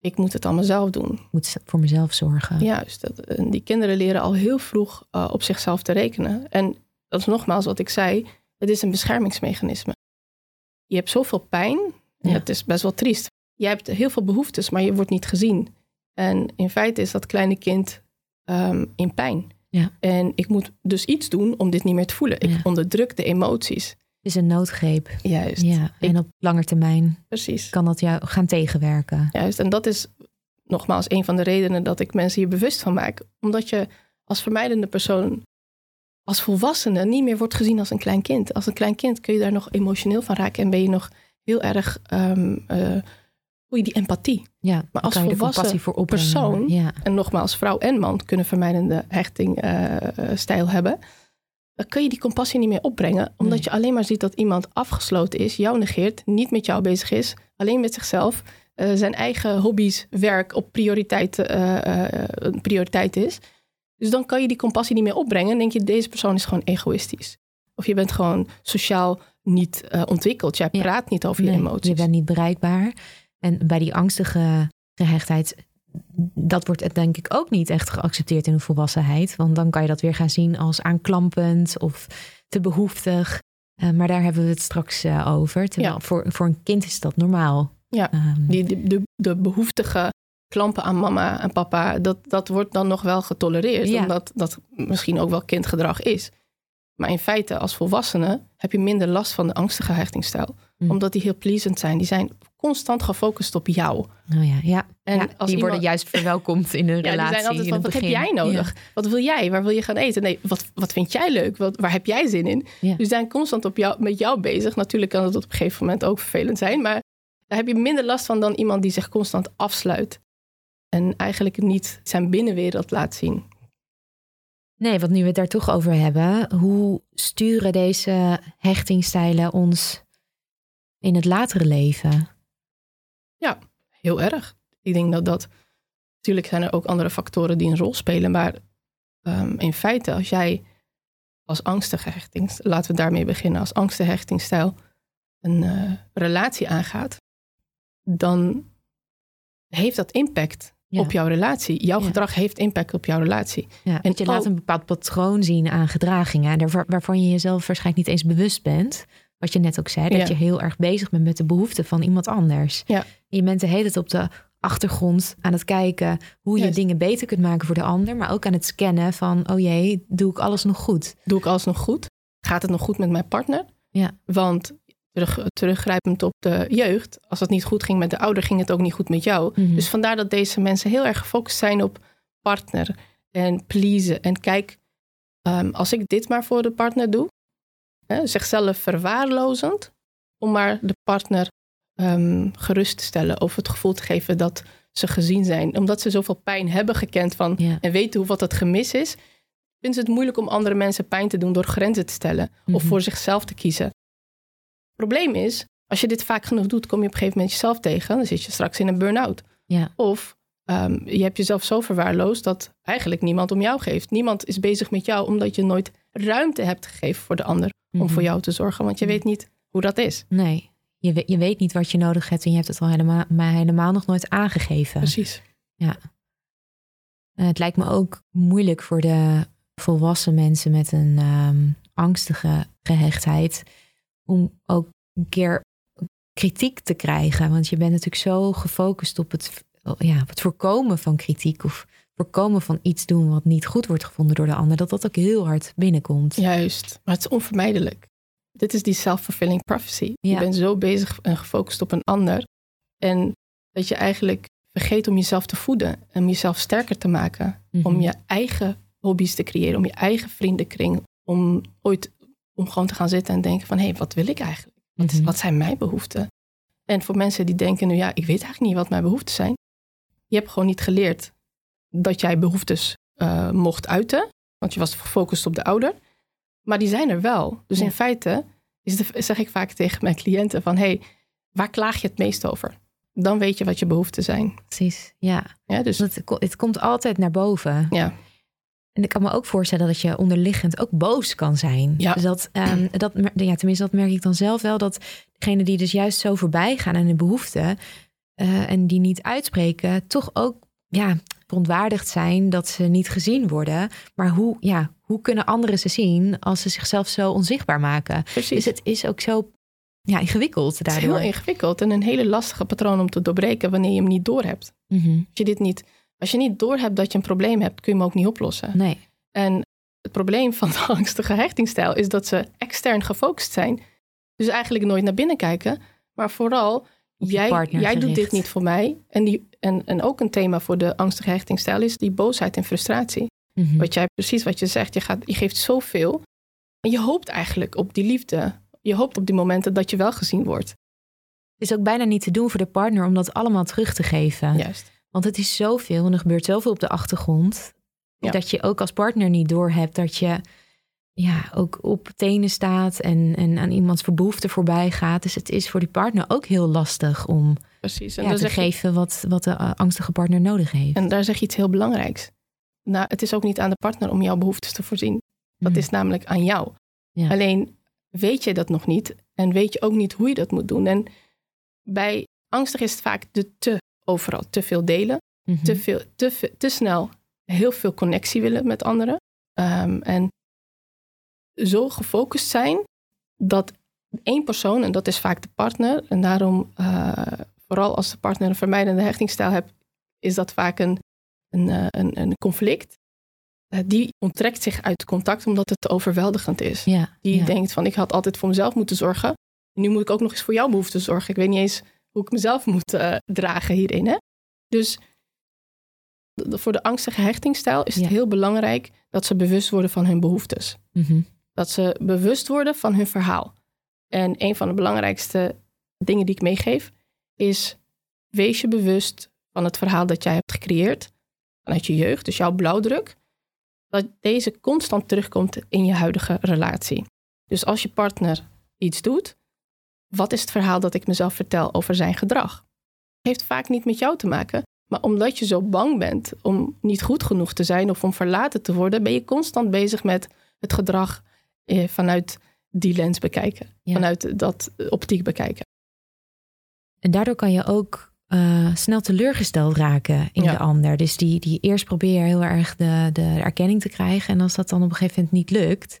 Ik moet het allemaal zelf doen. Ik moet voor mezelf zorgen. Juist, dat, en die kinderen leren al heel vroeg eh, op zichzelf te rekenen. En dat is nogmaals wat ik zei, het is een beschermingsmechanisme. Je hebt zoveel pijn, en Ja. het is best wel triest. Je hebt heel veel behoeftes, maar je wordt niet gezien. En in feite is dat kleine kind ehm, in pijn. Ja. En ik moet dus iets doen om dit niet meer te voelen. Ik Ja. onderdruk de emoties. Het is een noodgreep. Juist, Ja, en op lange termijn precies. kan dat jou gaan tegenwerken. Juist, en dat is nogmaals een van de redenen dat ik mensen hier bewust van maak. Omdat je als vermijdende persoon, als volwassene, niet meer wordt gezien als een klein kind. Als een klein kind kun je daar nog emotioneel van raken en ben je nog heel erg, ehm eh, voel je die empathie. Ja, Maar als volwassen compassie voor persoon- Ja, En nogmaals, vrouw en man kunnen vermijdende hechtingstijl hebben. Dan kun je die compassie niet meer opbrengen, omdat Nee. je alleen maar ziet dat iemand afgesloten is, jou negeert, niet met jou bezig is, alleen met zichzelf, eh, zijn eigen hobby's, werk op prioriteit, eh, eh, een prioriteit is. Dus dan kan je die compassie niet meer opbrengen en denk je, deze persoon is gewoon egoïstisch. Of je bent gewoon sociaal niet eh, ontwikkeld. Jij Ja. praat niet over je nee, emoties. je bent niet bereikbaar. En bij die angstige gehechtheid, dat wordt het denk ik ook niet echt geaccepteerd in de volwassenheid. Want dan kan je dat weer gaan zien als aanklampend of te behoeftig. Eh, maar daar hebben we het straks eh, over. Terwijl Ja. voor, voor een kind is dat normaal. Ja. Ehm, Die, de, de, de behoeftige klampen aan mama en papa, dat, dat wordt dan nog wel getolereerd. Ja. Omdat dat misschien ook wel kindgedrag is. Maar in feite, als volwassene, heb je minder last van de angstige hechtingsstijl. Mm. Omdat die heel pleasant zijn. Die zijn constant gefocust op jou. oh ja, ja. En Ja, als die iemand- worden juist verwelkomd in een Ja, die relatie. zijn altijd van, wat heb jij nodig? Wat wil jij? Waar wil je gaan eten? Nee, wat, wat vind jij leuk? Wat, waar heb jij zin in? Dus die zijn constant op jou, met jou bezig. Natuurlijk kan het op een gegeven moment ook vervelend zijn. Maar daar heb je minder last van dan iemand die zich constant afsluit. En eigenlijk niet zijn binnenwereld laat zien. Nee, want nu we het daar toch over hebben, hoe sturen deze hechtingstijlen ons in het latere leven? Heel erg. Ik denk dat dat... Natuurlijk zijn er ook andere factoren die een rol spelen. Maar ehm, in feite, als jij als angstige hechtings... Laten we daarmee beginnen. Als angstige hechtingstijl een eh, relatie aangaat... Dan heeft dat impact Ja. op jouw relatie. Jouw Ja. gedrag heeft impact op jouw relatie. Ja, En je laat een bepaald patroon zien aan gedragingen, waarvan je jezelf waarschijnlijk niet eens bewust bent. Wat je net ook zei, dat je heel erg bezig bent met de behoeften van iemand anders. Je bent de hele tijd op de achtergrond aan het kijken hoe je dingen beter kunt maken voor de ander, maar ook aan het scannen van, oh jee, doe ik alles nog goed? Doe ik alles nog goed? Gaat het nog goed met mijn partner? Ja. Want terug, teruggrijpend op de jeugd, als het niet goed ging met de ouder, ging het ook niet goed met jou. Mhm. Dus vandaar dat deze mensen heel erg gefocust zijn op partner en pleasen. En kijk, ehm, als ik dit maar voor de partner doe, hè, zichzelf verwaarlozend, om maar de partner ehm, gerust te stellen of het gevoel te geven dat ze gezien zijn. Omdat ze zoveel pijn hebben gekend van en weten hoe wat het gemis is, vinden ze het moeilijk om andere mensen pijn te doen door grenzen te stellen of Mhm. voor zichzelf te kiezen. Probleem is, als je dit vaak genoeg doet, kom je op een gegeven moment jezelf tegen. Dan zit je straks in een burn-out. Ja. Of ehm, je hebt jezelf zo verwaarloosd dat eigenlijk niemand om jou geeft. Niemand is bezig met jou omdat je nooit ruimte hebt gegeven voor de ander om Mhm. voor jou te zorgen. Want je weet niet hoe dat is. Nee, je, we- je weet niet wat je nodig hebt en je hebt het al helemaal, maar helemaal nog nooit aangegeven. Precies. Eh, het lijkt me ook moeilijk voor de volwassen mensen met een ehm, angstige gehechtheid om ook een keer kritiek te krijgen. Want je bent natuurlijk zo gefocust op het, ja, op het voorkomen van kritiek of voorkomen van iets doen wat niet goed wordt gevonden door de ander, dat dat ook heel hard binnenkomt. Juist. Maar het is onvermijdelijk. Dit is die self-fulfilling prophecy. Je bent zo bezig en gefocust op een ander. En dat je eigenlijk vergeet om jezelf te voeden. En om jezelf sterker te maken. Mhm. Om je eigen hobby's te creëren. Om je eigen vriendenkring. Om ooit om gewoon te gaan zitten en denken van... hé, hey, wat wil ik eigenlijk? Wat, Mhm. wat zijn mijn behoeften? En voor mensen die denken nu... ja, ik weet eigenlijk niet wat mijn behoeften zijn. je hebt gewoon niet geleerd dat jij behoeftes uh, mocht uiten. Want je was gefocust op de ouder. Maar die zijn er wel. Dus in feite is de, zeg ik vaak tegen mijn cliënten van... hey, waar klaag je het meest over? Dan weet je wat je behoeften zijn. Precies, ja. ja dus... het, het komt altijd naar boven. Ja. En ik kan me ook voorstellen dat je onderliggend ook boos kan zijn. Ja. Dus dat, um, dat, ja, tenminste, dat merk ik dan zelf wel. Dat degene die dus juist zo voorbij gaan aan de behoeften... Uh, en die niet uitspreken, toch ook ja, verontwaardigd zijn dat ze niet gezien worden. Maar hoe, ja, hoe kunnen anderen ze zien als ze zichzelf zo onzichtbaar maken? Precies. Dus het is ook zo ja, ingewikkeld daardoor. Het is heel ingewikkeld en een hele lastige patroon om te doorbreken wanneer je hem niet doorhebt. Mm Als je dit niet, als je niet doorhebt dat je een probleem hebt, kun je hem ook niet oplossen. Nee. En het probleem van de angstige hechtingstijl is dat ze extern gefocust zijn. Dus eigenlijk nooit naar binnen kijken, maar vooral jij, jij doet dit niet voor mij. En, die, en, en ook een thema voor de angstige hechtingstijl is die boosheid en frustratie. Mm -hmm. Wat jij precies wat je zegt, je, gaat, je geeft zoveel. En je hoopt eigenlijk op die liefde. Je hoopt op die momenten dat je wel gezien wordt. Het is ook bijna niet te doen voor de partner om dat allemaal terug te geven. Juist. Want het is zoveel en er gebeurt zoveel op de achtergrond. Ja. Dat je ook als partner niet doorhebt dat je ja, ook op tenen staat en, en aan iemands behoefte voorbij gaat. Dus het is voor die partner ook heel lastig om Precies. En ja, te je- geven wat, wat de uh, angstige partner nodig heeft. En daar zeg je iets heel belangrijks. Nou, het is ook niet aan de partner om jouw behoeftes te voorzien. Dat Mm. is namelijk aan jou. Ja. Alleen weet je dat nog niet en weet je ook niet hoe je dat moet doen. En bij angstig is het vaak de te overal, te veel delen, Mhm. te, veel, te, te snel heel veel connectie willen met anderen. Ehm, en zo gefocust zijn dat één persoon, en dat is vaak de partner, en daarom eh, vooral als de partner een vermijdende hechtingsstijl hebt, is dat vaak een, een, eh, een, een conflict. Eh, die onttrekt zich uit contact omdat het te overweldigend is. ja, Die ja. denkt van ik had altijd voor mezelf moeten zorgen. Nu moet ik ook nog eens voor jouw behoeften zorgen. Ik weet niet eens hoe ik mezelf moet eh, dragen hierin. Hè? Dus voor de angstige hechtingstijl is het Ja. heel belangrijk dat ze bewust worden van hun behoeftes. Mhm. Dat ze bewust worden van hun verhaal. En een van de belangrijkste dingen die ik meegeef is wees je bewust van het verhaal dat jij hebt gecreëerd vanuit je jeugd, dus jouw blauwdruk, dat deze constant terugkomt in je huidige relatie. Dus als je partner iets doet, wat is het verhaal dat ik mezelf vertel over zijn gedrag? Heeft vaak niet met jou te maken, maar omdat je zo bang bent om niet goed genoeg te zijn of om verlaten te worden, ben je constant bezig met het gedrag eh, vanuit die lens bekijken, Ja. vanuit dat optiek bekijken. En daardoor kan je ook eh, snel teleurgesteld raken in Ja. de ander. Dus die, die eerst probeer heel erg de, de erkenning te krijgen. En als dat dan op een gegeven moment niet lukt,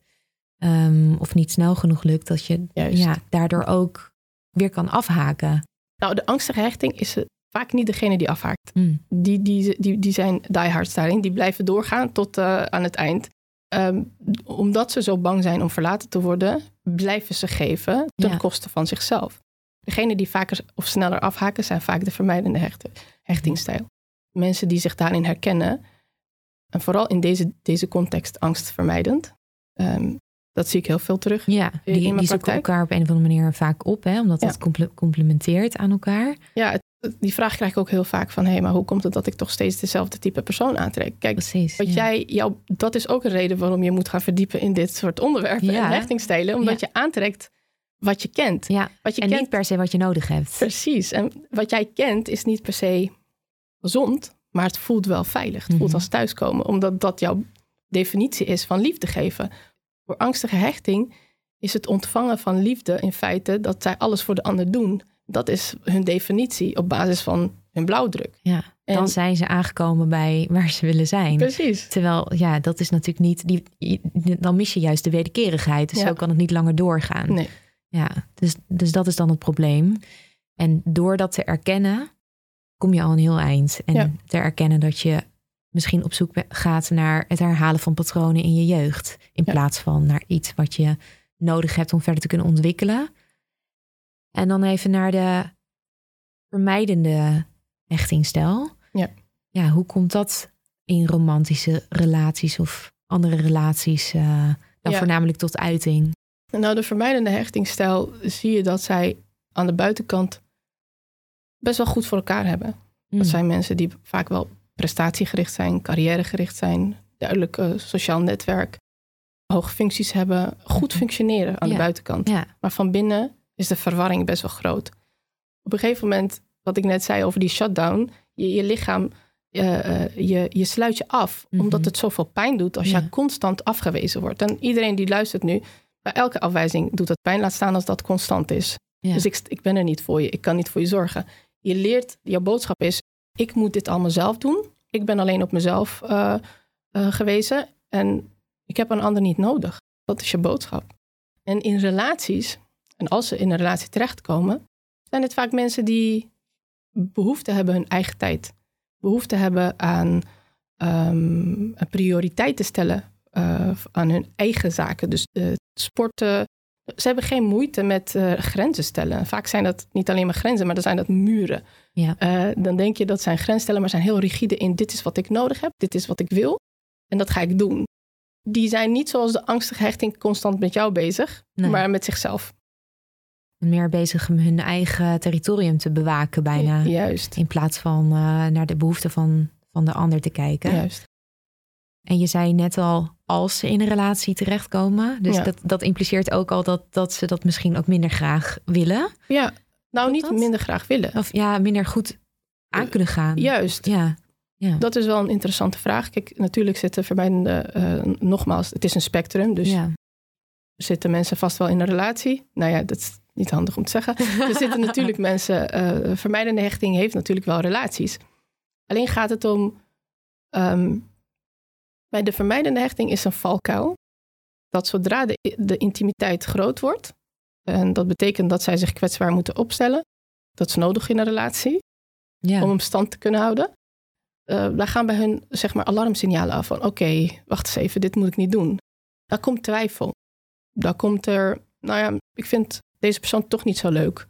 ehm, of niet snel genoeg lukt, dat je Juist. ja, daardoor ook weer kan afhaken. Nou, de angstige hechting is eh, vaak niet degene die afhaakt. Mm. die, die, die, die zijn diehards daarin. Die blijven doorgaan tot eh, aan het eind. Ehm, omdat ze zo bang zijn om verlaten te worden, blijven ze geven ten Ja. koste van zichzelf. Degenen die vaker of sneller afhaken, zijn vaak de vermijdende hechten, hechtingstijl. Mensen die zich daarin herkennen, en vooral in deze, deze context angstvermijdend, ehm, dat zie ik heel veel terug. Ja, in die, mijn die zoeken elkaar op een of andere manier vaak op, hè, omdat Ja. het comple- complementeert aan elkaar. Ja, het- die vraag krijg ik ook heel vaak van, hé, hey, maar hoe komt het dat ik toch steeds dezelfde type persoon aantrek? Kijk, Precies. Wat ja. jij, jou, dat is ook een reden waarom je moet gaan verdiepen in dit soort onderwerpen Ja. en hechtingstijlen. Omdat je aantrekt wat je kent. Ja, Wat je en kent, niet per se wat je nodig hebt. precies. En wat jij kent is niet per se gezond, maar het voelt wel veilig. Het voelt Mhm. als thuiskomen, omdat dat jouw definitie is van liefde geven. Voor angstige hechting is het ontvangen van liefde in feite dat zij alles voor de ander doen. Dat is hun definitie op basis van hun blauwdruk. Ja, dan En- zijn ze aangekomen bij waar ze willen zijn. Precies. Terwijl, ja, dat is natuurlijk niet. Die, die- dan mis je juist de wederkerigheid. Dus Ja. zo kan het niet langer doorgaan. Nee. Ja, dus, dus dat is dan het probleem. En door dat te erkennen, kom je al een heel eind. En Ja. te erkennen dat je misschien op zoek gaat naar het herhalen van patronen in je jeugd. In Ja. plaats van naar iets wat je nodig hebt om verder te kunnen ontwikkelen. En dan even naar de vermijdende hechtingstijl. Ja. Ja, hoe komt dat in romantische relaties of andere relaties eh, dan Ja. voornamelijk tot uiting? Nou, de vermijdende hechtingstijl zie je dat zij aan de buitenkant best wel goed voor elkaar hebben. Dat zijn mensen die vaak wel prestatiegericht zijn, carrièregericht zijn, duidelijk eh, sociaal netwerk, hoge functies hebben, goed functioneren aan Ja. de buitenkant. Ja, Maar van binnen is de verwarring best wel groot. Op een gegeven moment, wat ik net zei over die shutdown, je, je lichaam, eh, eh, je, je sluit je af, Mhm. omdat het zoveel pijn doet als Ja. je constant afgewezen wordt. En iedereen die luistert nu, bij elke afwijzing doet het pijn, laat staan als dat constant is. Dus ik, ik ben er niet voor je, ik kan niet voor je zorgen. Je leert, jouw boodschap is, ik moet dit allemaal zelf doen. Ik ben alleen op mezelf eh, gewezen en ik heb een ander niet nodig. Dat is je boodschap. En in relaties, en als ze in een relatie terechtkomen, zijn het vaak mensen die behoefte hebben hun eigen tijd. Behoefte hebben aan ehm, een prioriteit te stellen eh, aan hun eigen zaken. Dus sporten. Ze hebben geen moeite met eh, grenzen stellen. Vaak zijn dat niet alleen maar grenzen, maar dan zijn dat muren. Ja. Eh, dan denk je dat zijn grenzen stellen, maar zijn heel rigide in dit is wat ik nodig heb, dit is wat ik wil en dat ga ik doen. Die zijn niet zoals de angstige hechting constant met jou bezig, Nee. maar met zichzelf. meer bezig om hun eigen territorium te bewaken bijna. Juist. In plaats van eh, naar de behoeften van, van de ander te kijken. Juist. En je zei net al, als ze in een relatie terechtkomen. Dus Ja. dat, dat impliceert ook al dat, dat ze dat misschien ook minder graag willen. Ja, nou niet dat? minder graag willen. Of ja, minder goed aan kunnen gaan. Juist. Ja, Dat is wel een interessante vraag. Kijk, natuurlijk zitten vermijdende, eh, nogmaals, het is een spectrum. Dus ja. zitten mensen vast wel in een relatie. Nou ja, dat is niet handig om te zeggen. er zitten natuurlijk mensen, eh, vermijdende hechting heeft natuurlijk wel relaties. Alleen gaat het om, ehm, bij de vermijdende hechting is een valkuil. Dat zodra de, de intimiteit groot wordt, en dat betekent dat zij zich kwetsbaar moeten opstellen, dat is nodig in een relatie ja. om hem stand te kunnen houden. Eh, daar gaan bij hun zeg maar alarmsignalen af van oké, wacht eens even, dit moet ik niet doen. Daar komt twijfel. Daar komt er, nou ja, ik vind deze persoon toch niet zo leuk.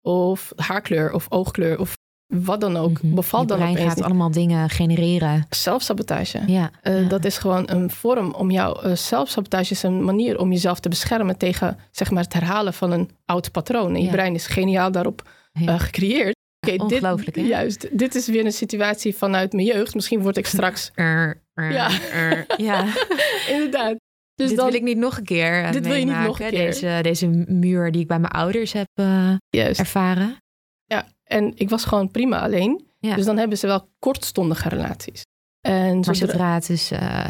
Of haarkleur of oogkleur of wat dan ook. Mhm. Bevalt Je dan brein opeens gaat allemaal dingen genereren. Zelfsabotage. Ja, Eh, ja. Dat is gewoon een vorm om jou. eh, zelfsabotage is een manier om jezelf te beschermen tegen zeg maar, het herhalen van een oud patroon. En je Ja. brein is geniaal daarop eh, gecreëerd. Oké, dit, ongelooflijk, hè? juist. Dit is weer een situatie vanuit mijn jeugd. Misschien word ik straks. Ja. ja. inderdaad. Dus dit dan, wil ik niet nog een keer Dit wil je niet nog een keer. Deze, deze muur die ik bij mijn ouders heb ervaren. En ik was gewoon prima alleen. Ja. Dus dan hebben ze wel kortstondige relaties. En Maar zodra- het dus eh,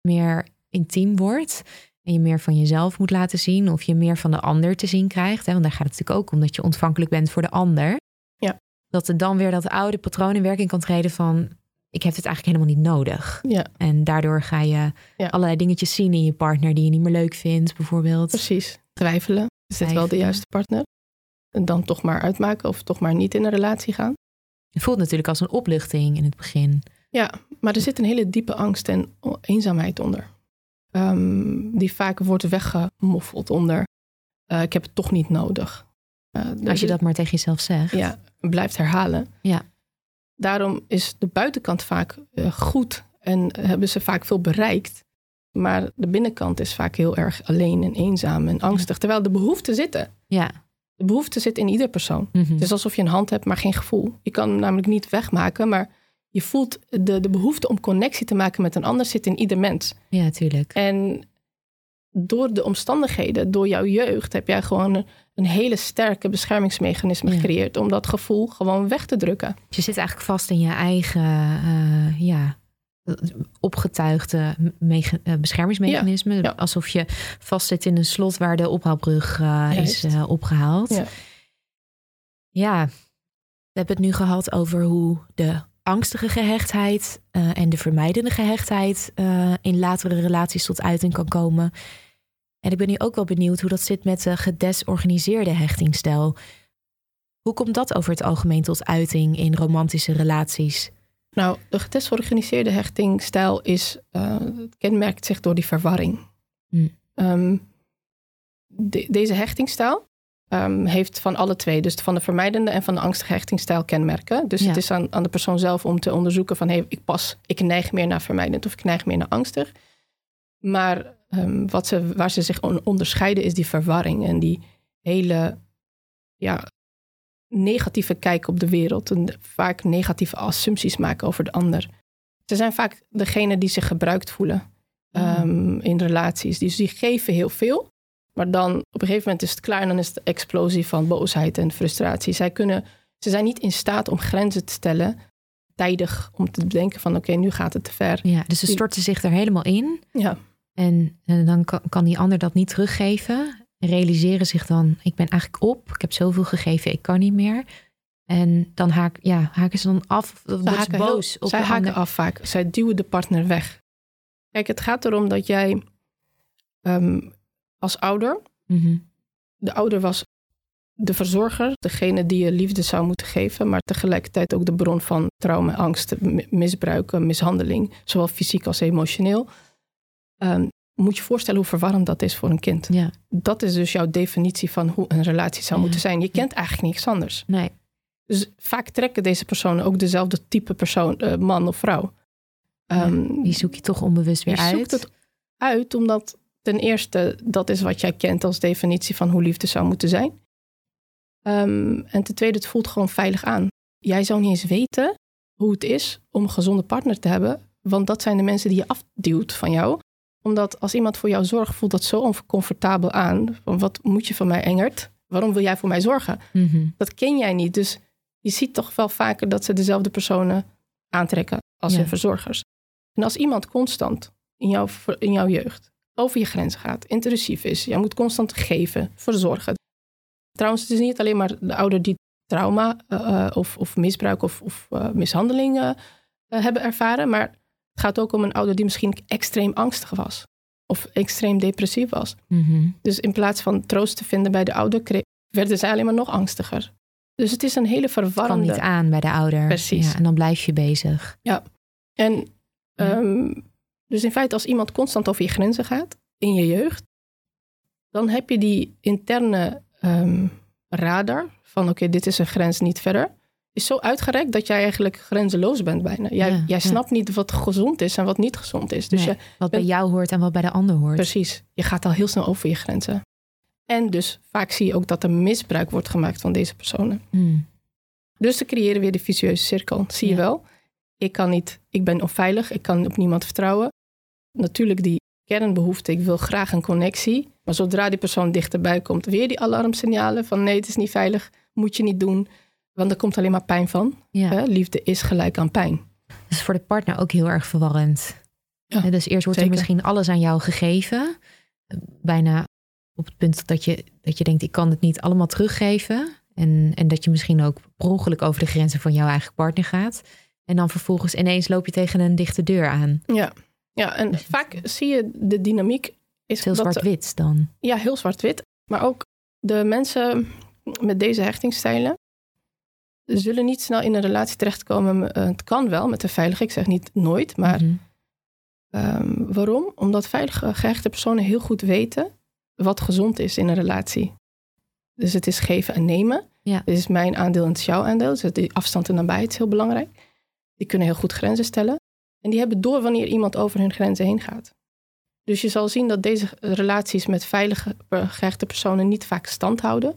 meer intiem wordt en je meer van jezelf moet laten zien of je meer van de ander te zien krijgt, hè, want daar gaat het natuurlijk ook om dat je ontvankelijk bent voor de ander, Ja. dat er dan weer dat oude patroon in werking kan treden van ik heb dit eigenlijk helemaal niet nodig. Ja, En daardoor ga je Ja. allerlei dingetjes zien in je partner die je niet meer leuk vindt, bijvoorbeeld. precies. Twijfelen. Is dit wel de juiste partner? En dan toch maar uitmaken of toch maar niet in een relatie gaan. Het voelt natuurlijk als een opluchting in het begin. Ja, maar er zit een hele diepe angst en eenzaamheid onder. Ehm, die vaak wordt weggemoffeld onder. eh, ik heb het toch niet nodig. Eh, Als je dat maar tegen jezelf zegt. ja, blijft herhalen. Ja. Daarom is de buitenkant vaak eh, goed en hebben ze vaak veel bereikt. Maar de binnenkant is vaak heel erg alleen en eenzaam en angstig. Terwijl de behoeften zitten. Ja. De behoefte zit in ieder persoon. Mhm. Het is alsof je een hand hebt, maar geen gevoel. Je kan hem namelijk niet wegmaken, maar je voelt de, de behoefte om connectie te maken met een ander zit in ieder mens. Ja, natuurlijk. En door de omstandigheden, door jouw jeugd, heb jij gewoon een, een hele sterke beschermingsmechanisme Ja. gecreëerd om dat gevoel gewoon weg te drukken. Je zit eigenlijk vast in je eigen eh, ja, opgetuigde eh, beschermingsmechanisme. Ja, ja. Alsof je vast zit in een slot waar de ophaalbrug eh, is eh, opgehaald. Ja. Ja, we hebben het nu gehad over hoe de angstige gehechtheid eh, en de vermijdende gehechtheid eh, in latere relaties tot uiting kan komen. En ik ben nu ook wel benieuwd hoe dat zit met de gedesorganiseerde hechtingstijl. Hoe komt dat over het algemeen tot uiting in romantische relaties? Nou, de gedesorganiseerde hechtingstijl is, eh, het kenmerkt zich door die verwarring. Hm. Ehm, de- deze hechtingstijl ehm, heeft van alle twee, dus van de vermijdende en van de angstige hechtingstijl kenmerken. Dus Ja. het is aan, aan de persoon zelf om te onderzoeken van, hey, ik pas, ik neig meer naar vermijdend of ik neig meer naar angstig. Maar ehm, wat ze, waar ze zich on- onderscheiden is die verwarring en die hele, ja, negatieve kijk op de wereld. En vaak negatieve assumpties maken over de ander. Ze zijn vaak degene die zich gebruikt voelen um, in relaties. Dus die geven heel veel. Maar dan op een gegeven moment is het klaar en dan is de explosie van boosheid en frustratie. Zij kunnen, ze zijn niet in staat om grenzen te stellen tijdig om te bedenken van oké, nu gaat het te ver. Ja, dus ze storten zich er helemaal in. Ja. En, en dan kan, kan die ander dat niet teruggeven. Realiseren zich dan, ik ben eigenlijk op. Ik heb zoveel gegeven, ik kan niet meer. En dan haak, ja, haken ze dan af. Of ze haken boos. Heel, op zij haken af vaak. Zij duwen de partner weg. Kijk, het gaat erom dat jij ehm, als ouder, mhm. de ouder was de verzorger, degene die je liefde zou moeten geven, maar tegelijkertijd ook de bron van trauma, angst, misbruiken, mishandeling, zowel fysiek als emotioneel. Um, moet je voorstellen hoe verwarrend dat is voor een kind. Ja. Dat is dus jouw definitie van hoe een relatie zou moeten zijn. Je kent eigenlijk niks anders. Nee. Dus vaak trekken deze personen ook dezelfde type persoon, uh, man of vrouw. Um, die zoek je toch onbewust weer uit. Je zoekt het uit omdat ten eerste dat is wat jij kent als definitie van hoe liefde zou moeten zijn. Um, en ten tweede, het voelt gewoon veilig aan. Jij zou niet eens weten hoe het is om een gezonde partner te hebben, want dat zijn de mensen die je afduwt van jou. Omdat als iemand voor jou zorgt, voelt dat zo oncomfortabel aan. Van wat moet je van mij, Engert? Waarom wil jij voor mij zorgen? Mm Dat ken jij niet. Dus je ziet toch wel vaker dat ze dezelfde personen aantrekken als hun verzorgers. En als iemand constant in, jouw in jouw jeugd over je grenzen gaat, intrusief is, jij moet constant geven, verzorgen. Trouwens, het is niet alleen maar de ouder die trauma uh, of, of, misbruik of, of uh, mishandeling uh, hebben ervaren, maar het gaat ook om een ouder die misschien extreem angstig was of extreem depressief was. Mm-hmm. Dus in plaats van troost te vinden bij de ouder, werden zij alleen maar nog angstiger. Dus het is een hele verwarrende... Kan niet aan bij de ouder. Precies. Ja, en dan blijf je bezig. Ja. En um, dus in feite als iemand constant over je grenzen gaat in je jeugd, dan heb je die interne um, radar van oké, dit is een grens niet verder. Is zo uitgerekt dat jij eigenlijk grenzeloos bent bijna. Jij, Ja, jij ja. snapt niet wat gezond is en wat niet gezond is. Dus Nee, je, wat bij jou hoort en wat bij de ander hoort. Precies. Je gaat al heel snel over je grenzen. En dus vaak zie je ook dat er misbruik wordt gemaakt van deze personen. Hmm. Dus ze creëren weer de vicieuze cirkel. Zie je wel? Ik kan niet, ik ben onveilig, ik kan op niemand vertrouwen. Natuurlijk die kernbehoefte, ik wil graag een connectie. Maar zodra die persoon dichterbij komt, weer die alarmsignalen van nee, het is niet veilig, moet je niet doen. Want er komt alleen maar pijn van. Ja. Hè? Liefde is gelijk aan pijn. Dat is voor de partner ook heel erg verwarrend. Ja, dus eerst wordt zeker. er misschien alles aan jou gegeven. Bijna op het punt dat je, dat je denkt, ik kan het niet allemaal teruggeven. En, en dat je misschien ook per ongeluk over de grenzen van jouw eigen partner gaat. En dan vervolgens ineens loop je tegen een dichte deur aan. Ja, ja en vaak zie je de dynamiek. Is Heel zwart-wit dan. Ja, heel zwart-wit. Maar ook de mensen met deze hechtingsstijlen zullen niet snel in een relatie terechtkomen. Eh, Het kan wel met een veilige, ik zeg niet nooit, maar Mhm. ehm, waarom? Omdat veilige gehechte personen heel goed weten wat gezond is in een relatie. Dus het is geven en nemen. Ja. Dit is mijn aandeel en het is jouw aandeel. Dus die afstand en nabijheid is heel belangrijk. Die kunnen heel goed grenzen stellen. En die hebben door wanneer iemand over hun grenzen heen gaat. Dus je zal zien dat deze relaties met veilige eh, gehechte personen niet vaak stand houden.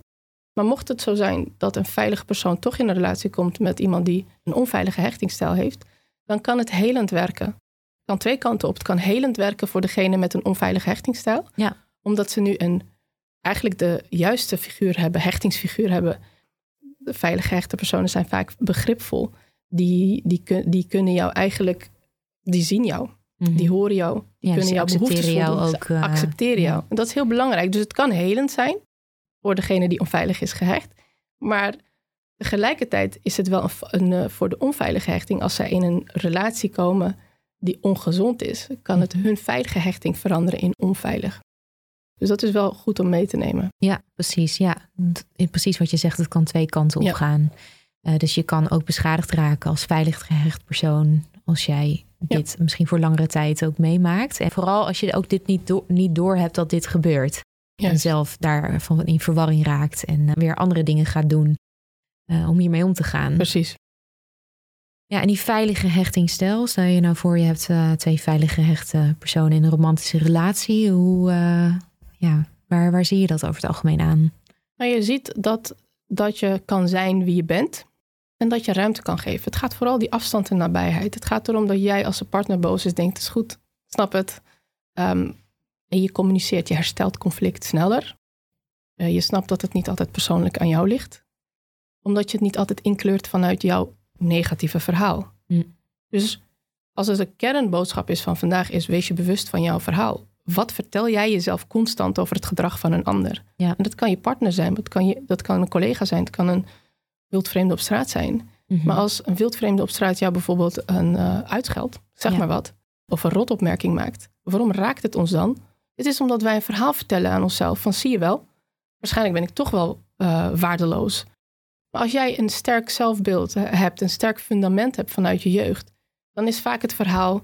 Maar mocht het zo zijn dat een veilige persoon toch in een relatie komt met iemand die een onveilige hechtingsstijl heeft, dan kan het helend werken. Het kan twee kanten op. Het kan helend werken voor degene met een onveilige hechtingsstijl. Ja. Omdat ze nu een, eigenlijk de juiste figuur hebben, hechtingsfiguur hebben. De veilig gehechte personen zijn vaak begripvol. Die, die, die kunnen jou eigenlijk, die zien jou. Mhm. Die horen jou. Die Ja, kunnen jouw behoeftes jou ook, eh, accepteren jou. En dat is heel belangrijk. Dus het kan helend zijn voor degene die onveilig is gehecht. Maar tegelijkertijd is het wel een, een, eh, voor de onveilige hechting. Als zij in een relatie komen die ongezond is, kan het Mhm. hun veilige hechting veranderen in onveilig. Dus dat is wel goed om mee te nemen. Ja, precies. Ja, precies wat je zegt. Het kan twee kanten Ja. opgaan. Eh, dus je kan ook beschadigd raken als veilig gehecht persoon. Als jij dit misschien voor langere tijd ook meemaakt. En vooral als je ook dit niet, door, niet doorhebt dat dit gebeurt. Ja. En zelf daarvan in verwarring raakt. En eh, weer andere dingen gaat doen. eh, om hiermee om te gaan. Precies. Ja, en die veilige hechtingsstijl. Stel je nou voor je hebt eh, twee veilig gehechte personen in een romantische relatie. Hoe, ja, waar, waar zie je dat over het algemeen aan? Maar je ziet dat dat je kan zijn wie je bent en dat je ruimte kan geven. Het gaat vooral die afstand en nabijheid. Het gaat erom dat jij als een partner boos is, denkt: het is goed, snap het. Ehm, en je communiceert, je herstelt conflict sneller. Uh, je snapt dat het niet altijd persoonlijk aan jou ligt, omdat je het niet altijd inkleurt vanuit jouw negatieve verhaal. Mm. Dus als het een kernboodschap is van vandaag, is wees je bewust van jouw verhaal. Wat vertel jij jezelf constant over het gedrag van een ander? Ja. En dat kan je partner zijn, dat kan, je, dat kan een collega zijn, het kan een wildvreemde op straat zijn. Mhm. Maar als een wildvreemde op straat jou bijvoorbeeld een uh, uitscheldt, zeg maar wat, of een rotopmerking maakt, waarom raakt het ons dan? Het is omdat wij een verhaal vertellen aan onszelf van zie je wel, waarschijnlijk ben ik toch wel uh, waardeloos. Maar als jij een sterk zelfbeeld hebt, een sterk fundament hebt vanuit je jeugd, dan is vaak het verhaal,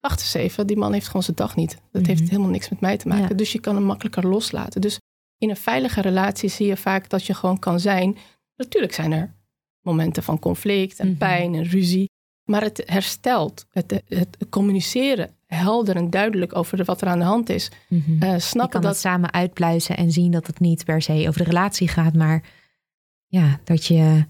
wacht eens even, die man heeft gewoon zijn dag niet. Dat heeft mhm. helemaal niks met mij te maken. Dus je kan hem makkelijker loslaten. Dus in een veilige relatie zie je vaak dat je gewoon kan zijn. Natuurlijk zijn er momenten van conflict en mhm. pijn en ruzie. Maar het herstelt, het, het communiceren helder en duidelijk over wat er aan de hand is. Mm -hmm. uh, snappen kan dat samen uitpluizen en zien dat het niet per se over de relatie gaat, maar ja, dat je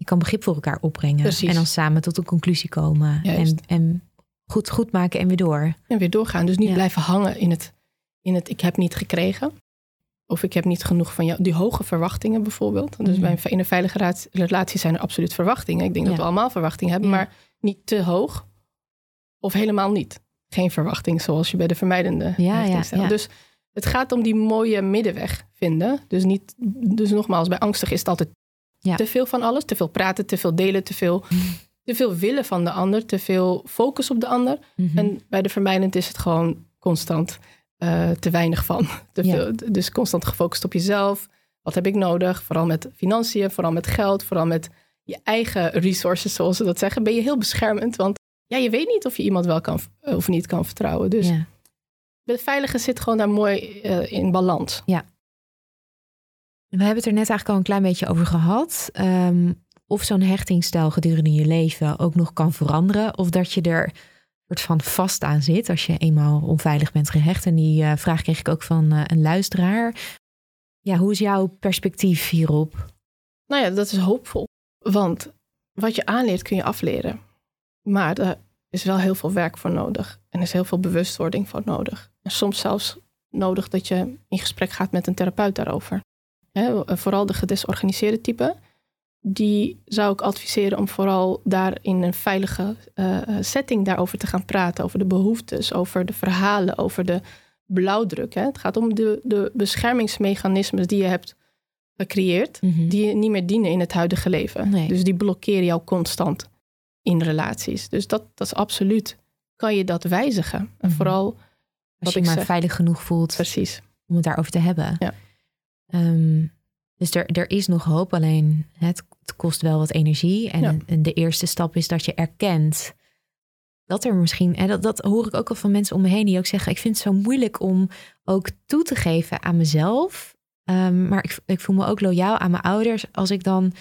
je kan begrip voor elkaar opbrengen. Precies. En dan samen tot een conclusie komen. En, en goed, goed maken en weer door. En weer doorgaan. Dus niet blijven hangen in het, in het ik heb niet gekregen. Of ik heb niet genoeg van jou. Die hoge verwachtingen bijvoorbeeld. Dus mm. bij, in een veilige relatie zijn er absoluut verwachtingen. Ik denk dat we allemaal verwachtingen hebben. Maar niet te hoog. Of helemaal niet. Geen verwachting zoals je bij de vermijdende ja, ja, Dus het gaat om die mooie middenweg vinden. Dus, niet, dus nogmaals, bij angstig is het altijd ja. Te veel van alles, te veel praten, te veel delen, te veel, te veel willen van de ander, te veel focus op de ander. Mhm. En bij de vermijdend is het gewoon constant uh, te weinig van. Te veel, dus constant gefocust op jezelf. Wat heb ik nodig? Vooral met financiën, vooral met geld, vooral met je eigen resources, zoals ze dat zeggen. Ben je heel beschermend, want ja, je weet niet of je iemand wel kan of niet kan vertrouwen. Dus ja. veilige zit gewoon daar mooi uh, in balans. Ja. We hebben het er net eigenlijk al een klein beetje over gehad. Um, of zo'n hechtingstijl gedurende je leven ook nog kan veranderen. Of dat je er soort van vast aan zit als je eenmaal onveilig bent gehecht. En die uh, vraag kreeg ik ook van uh, een luisteraar. Ja, hoe is jouw perspectief hierop? Nou ja, dat is hoopvol. Want wat je aanleert kun je afleren. Maar er is wel heel veel werk voor nodig. En er is heel veel bewustwording voor nodig. En soms zelfs nodig dat je in gesprek gaat met een therapeut daarover vooral de gedesorganiseerde type, die zou ik adviseren om vooral daar in een veilige uh, setting daarover te gaan praten. Over de behoeftes, over de verhalen, over de blauwdruk. Hè. Het gaat om de, de beschermingsmechanismes die je hebt gecreëerd, mhm. die je niet meer dienen in het huidige leven. Dus die blokkeren jou constant in relaties. Dus dat, dat is absoluut, kan je dat wijzigen. En mhm. vooral als je je maar veilig genoeg voelt Precies. om het daarover te hebben. Ja. Ehm, dus er, er is nog hoop, alleen het, kost wel wat energie. En, en, de eerste stap is dat je erkent dat er misschien, en dat, dat hoor ik ook al van mensen om me heen die ook zeggen: Ik vind het zo moeilijk om ook toe te geven aan mezelf. Um, maar ik, ik voel me ook loyaal aan mijn ouders als ik dan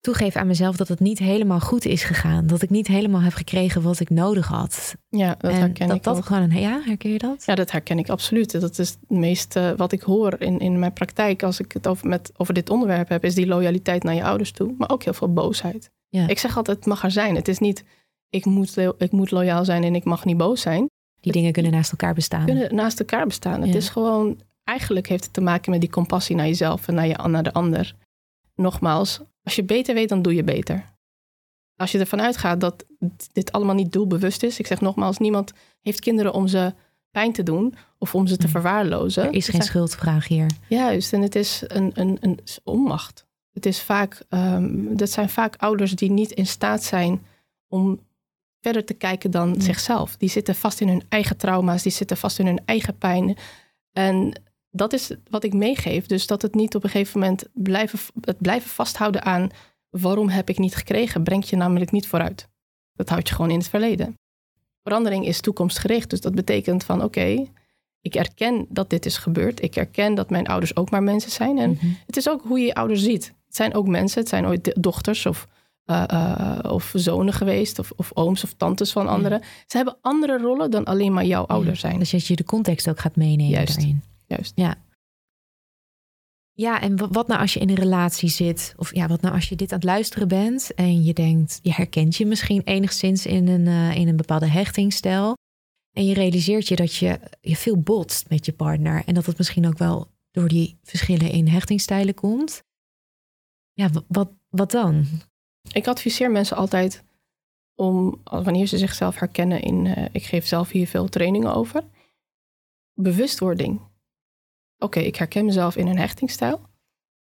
toegeven aan mezelf dat het niet helemaal goed is gegaan. Dat ik niet helemaal heb gekregen wat ik nodig had. Ja, dat herken dat, ik. Dat gewoon een, ja, herken je dat? Ja, dat herken ik absoluut. Dat is het meeste wat ik hoor in, in mijn praktijk als ik het over, met, over dit onderwerp heb, is die loyaliteit naar je ouders toe. Maar ook heel veel boosheid. Ja. Ik zeg altijd, het mag er zijn. Het is niet, ik moet, ik moet loyaal zijn en ik mag niet boos zijn. Die dingen kunnen naast elkaar bestaan. Kunnen naast elkaar bestaan. Het is gewoon, eigenlijk heeft het te maken met die compassie naar jezelf en naar, je, naar de ander. Nogmaals, als je beter weet, dan doe je beter. Als je ervan uitgaat dat dit allemaal niet doelbewust is. Ik zeg nogmaals, niemand heeft kinderen om ze pijn te doen of om ze te mm. verwaarlozen. Er is geen schuldvraag hier. Juist, en het is een, een, een onmacht. Het is vaak, um, dat zijn vaak ouders die niet in staat zijn om verder te kijken dan zichzelf. Die zitten vast in hun eigen trauma's, die zitten vast in hun eigen pijn. En dat is wat ik meegeef. Dus dat het niet op een gegeven moment blijven, het blijven vasthouden aan waarom heb ik niet gekregen, brengt je namelijk niet vooruit. Dat houdt je gewoon in het verleden. Verandering is toekomstgericht. Dus dat betekent van oké, ik erken dat dit is gebeurd. Ik erken dat mijn ouders ook maar mensen zijn. En mhm. het is ook hoe je je ouders ziet. Het zijn ook mensen, het zijn ooit dochters of, uh, uh, of zonen geweest, of, of, ooms of tantes van anderen. Ze hebben andere rollen dan alleen maar jouw ouders zijn. Dus dat je de context ook gaat meenemen Juist. daarin. Juist. Ja. Ja, en wa- wat nou als je in een relatie zit? Of ja, wat nou als je dit aan het luisteren bent en je denkt, je herkent je misschien enigszins in een, eh, in een bepaalde hechtingstijl. En je realiseert je dat je, je veel botst met je partner. En dat het misschien ook wel door die verschillen in hechtingstijlen komt. Ja, wa- wat, wat dan? Ik adviseer mensen altijd om, wanneer ze zichzelf herkennen in, eh, ik geef zelf hier veel trainingen over, bewustwording. Oké, ik herken mezelf in een hechtingstijl.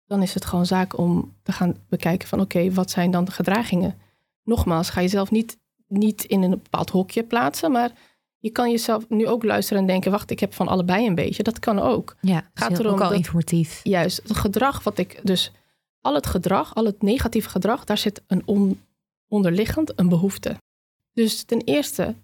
Dan is het gewoon zaak om te gaan bekijken van, oké, wat zijn dan de gedragingen? Nogmaals, ga jezelf niet, niet in een bepaald hokje plaatsen, maar je kan jezelf nu ook luisteren en denken, wacht, ik heb van allebei een beetje. Dat kan ook. Ja, Gaat erom ook al dat- informatief. Juist, het gedrag wat ik dus, al het gedrag, al het negatieve gedrag, daar zit een on- onderliggend een behoefte. Dus ten eerste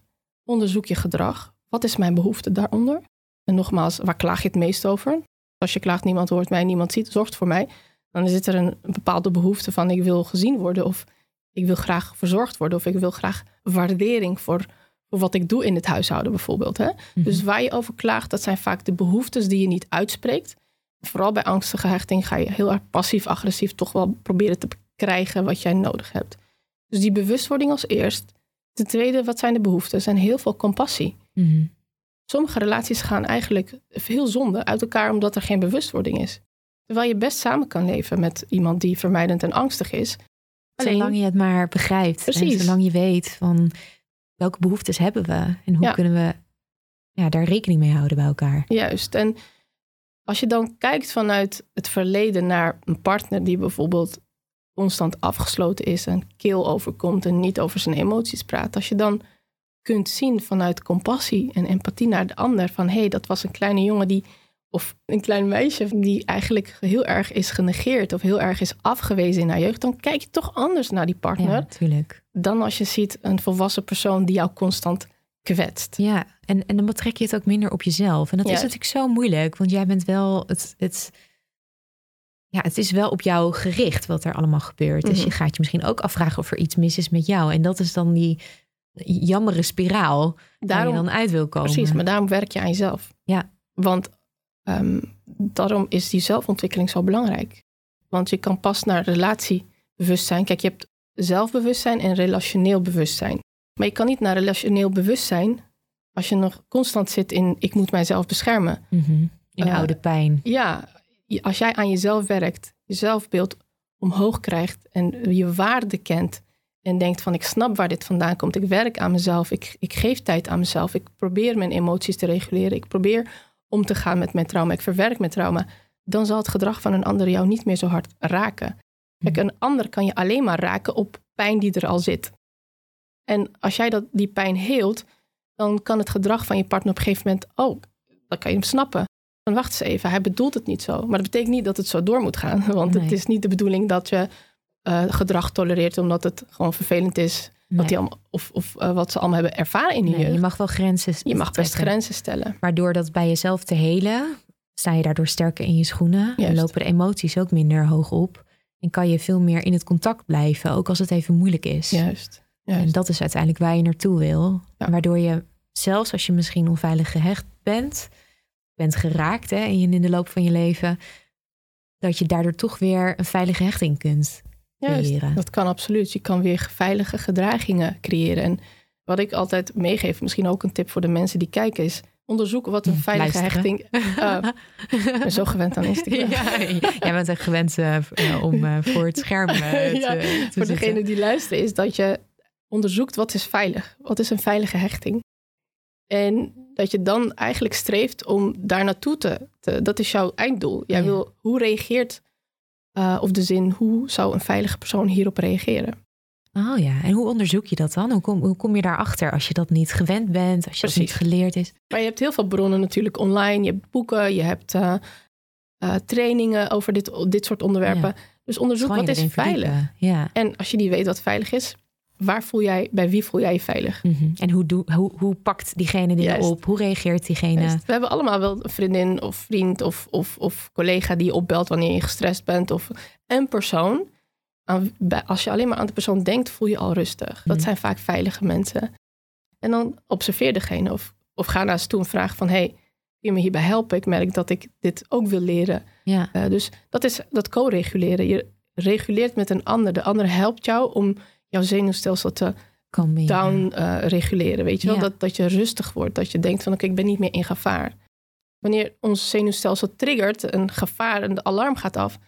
onderzoek je gedrag. Wat is mijn behoefte daaronder? En nogmaals, waar klaag je het meest over? Als je klaagt, niemand hoort mij, niemand ziet, zorgt voor mij. Dan zit er een, bepaalde behoefte van ik wil gezien worden of ik wil graag verzorgd worden of ik wil graag waardering voor, voor wat ik doe in het huishouden bijvoorbeeld. Hè? Mhm. Dus waar je over klaagt, dat zijn vaak de behoeftes die je niet uitspreekt. Vooral bij angstige hechting ga je heel erg passief-agressief toch wel proberen te krijgen wat jij nodig hebt. Dus die bewustwording als eerst. Ten tweede, wat zijn de behoeften? Er zijn heel veel compassie. Mhm. Sommige relaties gaan eigenlijk heel zonde uit elkaar omdat er geen bewustwording is. Terwijl je best samen kan leven met iemand die vermijdend en angstig is. Alleen, Zolang je het maar begrijpt. En Precies. zolang je weet van welke behoeftes hebben we en hoe Ja. kunnen we ja, daar rekening mee houden bij elkaar. Juist. En als je dan kijkt vanuit het verleden naar een partner die bijvoorbeeld constant afgesloten is en keel overkomt en niet over zijn emoties praat. Als je dan kunt zien vanuit compassie en empathie naar de ander van hé, hey, dat was een kleine jongen die of een klein meisje die eigenlijk heel erg is genegeerd of heel erg is afgewezen in haar jeugd, dan kijk je toch anders naar die partner Ja, natuurlijk. dan als je ziet een volwassen persoon die jou constant kwetst. Ja, en, en dan betrek je het ook minder op jezelf. En dat is natuurlijk zo moeilijk, want jij bent wel het. het ja, het is wel op jou gericht wat er allemaal gebeurt. Dus Mhm. je gaat je misschien ook afvragen of er iets mis is met jou. En dat is dan die jammere spiraal waar je dan uit wil komen. Precies, maar daarom werk je aan jezelf. Ja. Want ehm, daarom is die zelfontwikkeling zo belangrijk. Want je kan pas naar relatiebewustzijn. Kijk, je hebt zelfbewustzijn en relationeel bewustzijn. Maar je kan niet naar relationeel bewustzijn als je nog constant zit in ik moet mijzelf beschermen. Mhm. In oude pijn. Ja, als jij aan jezelf werkt, je zelfbeeld omhoog krijgt en je waarde kent en denkt van ik snap waar dit vandaan komt, ik werk aan mezelf, ik, ik geef tijd aan mezelf, ik probeer mijn emoties te reguleren, ik probeer om te gaan met mijn trauma, ik verwerk mijn trauma, dan zal het gedrag van een ander jou niet meer zo hard raken. Kijk, een ander kan je alleen maar raken op pijn die er al zit. En als jij dat, die pijn heelt, dan kan het gedrag van je partner op een gegeven moment, oh, dan kan je hem snappen. Dan wacht eens even, hij bedoelt het niet zo. Maar dat betekent niet dat het zo door moet gaan. Want het is niet de bedoeling dat je eh, gedrag tolereert omdat het gewoon vervelend is. Wat die allemaal, of of eh, wat ze allemaal hebben ervaren in hun Nee, je jeugd. mag wel grenzen Je mag best grenzen stellen. Maar door dat bij jezelf te helen, sta je daardoor sterker in je schoenen. En lopen de emoties ook minder hoog op. En kan je veel meer in het contact blijven, ook als het even moeilijk is. Juist. En dat is uiteindelijk waar je naartoe wil. Ja. Waardoor je, zelfs als je misschien onveilig gehecht bent, bent geraakt hè, in, in de loop van je leven, dat je daardoor toch weer een veilige hechting kunt Juist, creëren. dat kan absoluut. Je kan weer veilige gedragingen creëren. En wat ik altijd meegeef, misschien ook een tip voor de mensen die kijken, is onderzoek wat een veilige Luisteren. hechting. Ik ben zo gewend aan Instagram. Ja, jij bent echt gewend eh, eh, om eh, voor het scherm te, Ja, te voor degene die luisteren, is dat je onderzoekt wat is veilig. Wat is een veilige hechting? En dat je dan eigenlijk streeft om daar naartoe te, te- Dat is jouw einddoel. Jij Ja. wil, hoe reageert, eh, of de zin, hoe zou een veilige persoon hierop reageren? Oh ja, en hoe onderzoek je dat dan? Hoe kom, hoe kom je daarachter als je dat niet gewend bent, als je dat niet geleerd is? Maar je hebt heel veel bronnen natuurlijk online. Je hebt boeken, je hebt eh, eh, trainingen over dit, dit soort onderwerpen. Dus onderzoek wat is veilig. Ja. En als je niet weet wat veilig is, waar voel jij, bij wie voel jij je veilig? Mhm. En hoe, doe, hoe, hoe pakt diegene dingen Juist. op? Hoe reageert diegene? Juist. We hebben allemaal wel een vriendin of vriend of, of, of collega die je opbelt wanneer je gestrest bent. Of een persoon. Als je alleen maar aan de persoon denkt, voel je al rustig. Dat Mhm. zijn vaak veilige mensen. En dan observeer degene of, of ga naar ze toe en vraag van... hey, kun je me hierbij helpen? Ik merk dat ik dit ook wil leren. Ja. Uh, dus dat is dat co-reguleren. Je reguleert met een ander. De ander helpt jou om jouw zenuwstelsel te down uh, reguleren. Weet je wel? Dat, dat je rustig wordt. Dat je denkt van oké, ik ben niet meer in gevaar. Wanneer ons zenuwstelsel triggert, een gevaar en de alarm gaat af,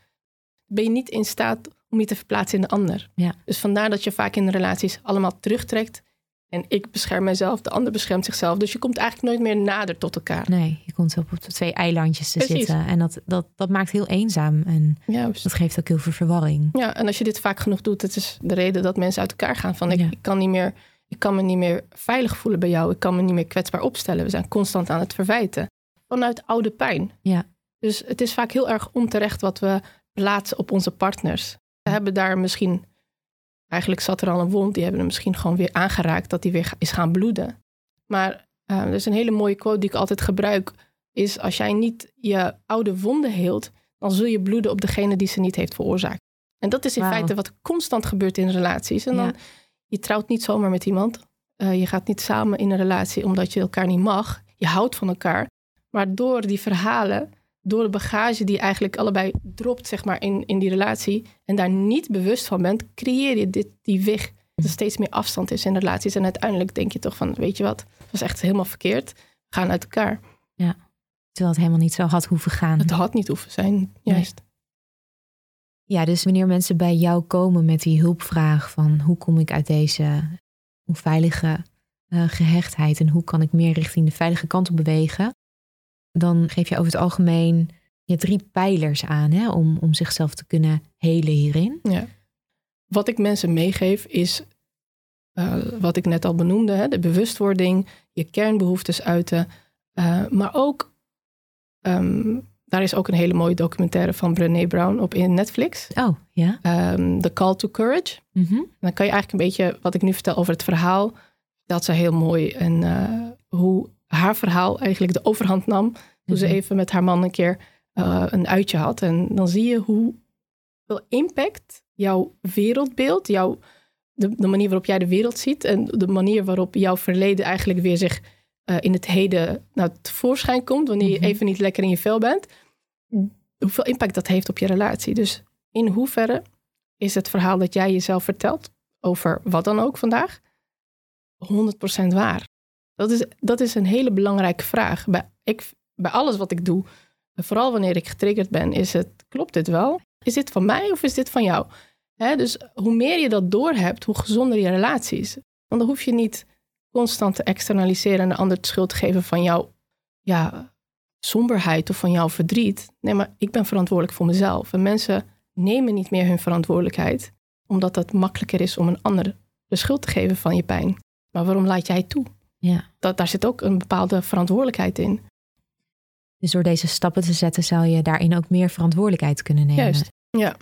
ben je niet in staat om je te verplaatsen in de ander. Ja. Dus vandaar dat je vaak in relaties allemaal terugtrekt. En ik bescherm mezelf, de ander beschermt zichzelf. Dus je komt eigenlijk nooit meer nader tot elkaar. Nee, je komt op twee eilandjes te zitten. En dat, dat, dat maakt heel eenzaam. En Juist. dat geeft ook heel veel verwarring. Ja, en als je dit vaak genoeg doet, dat is de reden dat mensen uit elkaar gaan. Van ik, ik, kan niet meer, ik kan me niet meer veilig voelen bij jou. Ik kan me niet meer kwetsbaar opstellen. We zijn constant aan het verwijten. Vanuit oude pijn. Ja. Dus het is vaak heel erg onterecht wat we plaatsen op onze partners. We hebben daar misschien, eigenlijk zat er al een wond, die hebben hem misschien gewoon weer aangeraakt, dat die weer is gaan bloeden. Maar uh, er is een hele mooie quote die ik altijd gebruik, is als jij niet je oude wonden heelt, dan zul je bloeden op degene die ze niet heeft veroorzaakt. En dat is in feite wat constant gebeurt in relaties. En dan, je trouwt niet zomaar met iemand. Uh, je gaat niet samen in een relatie omdat je elkaar niet mag. Je houdt van elkaar. Maar door die verhalen door de bagage die eigenlijk allebei dropt, zeg maar, in, in die relatie. En daar niet bewust van bent, creëer je dit, die weg. Dat er steeds meer afstand is in relaties. En uiteindelijk denk je toch van, weet je wat, het was echt helemaal verkeerd. We gaan uit elkaar. Ja, terwijl het helemaal niet zo had hoeven gaan. Het had niet hoeven zijn, juist. Ja, dus wanneer mensen bij jou komen met die hulpvraag van hoe kom ik uit deze onveilige uh, gehechtheid en hoe kan ik meer richting de veilige kant op bewegen, dan geef je over het algemeen je drie pijlers aan hè, om, om zichzelf te kunnen helen hierin. Ja. Wat ik mensen meegeef is uh, wat ik net al benoemde, hè, de bewustwording, je kernbehoeftes uiten, uh, maar ook, um, daar is ook een hele mooie documentaire van Brené Brown op in Netflix. Oh, ja. Um, The Call to Courage. Mm -hmm. Dan kan je eigenlijk een beetje, wat ik nu vertel over het verhaal, dat ze heel mooi en uh, hoe haar verhaal eigenlijk de overhand nam. Toen ze even met haar man een keer uh, een uitje had. En dan zie je hoeveel impact jouw wereldbeeld, jouw, de, de, manier waarop jij de wereld ziet en de manier waarop jouw verleden eigenlijk weer zich uh, in het heden nou, tevoorschijn komt, wanneer je even niet lekker in je vel bent. Hoeveel impact dat heeft op je relatie. Dus in hoeverre is het verhaal dat jij jezelf vertelt over wat dan ook vandaag 100% waar? Dat is, dat is een hele belangrijke vraag. Bij, ik, bij alles wat ik doe, vooral wanneer ik getriggerd ben, is het, klopt dit wel? Is dit van mij of is dit van jou? dus hoe meer je dat doorhebt, hoe gezonder je relatie is. Want dan hoef je niet constant te externaliseren en de ander de schuld te geven van jouw ja, somberheid of van jouw verdriet. Nee, maar ik ben verantwoordelijk voor mezelf. En mensen nemen niet meer hun verantwoordelijkheid, omdat het makkelijker is om een ander de schuld te geven van je pijn. Maar waarom laat jij toe? Ja. Dat, daar zit ook een bepaalde verantwoordelijkheid in. Dus door deze stappen te zetten, zou je daarin ook meer verantwoordelijkheid kunnen nemen. Juist, ja.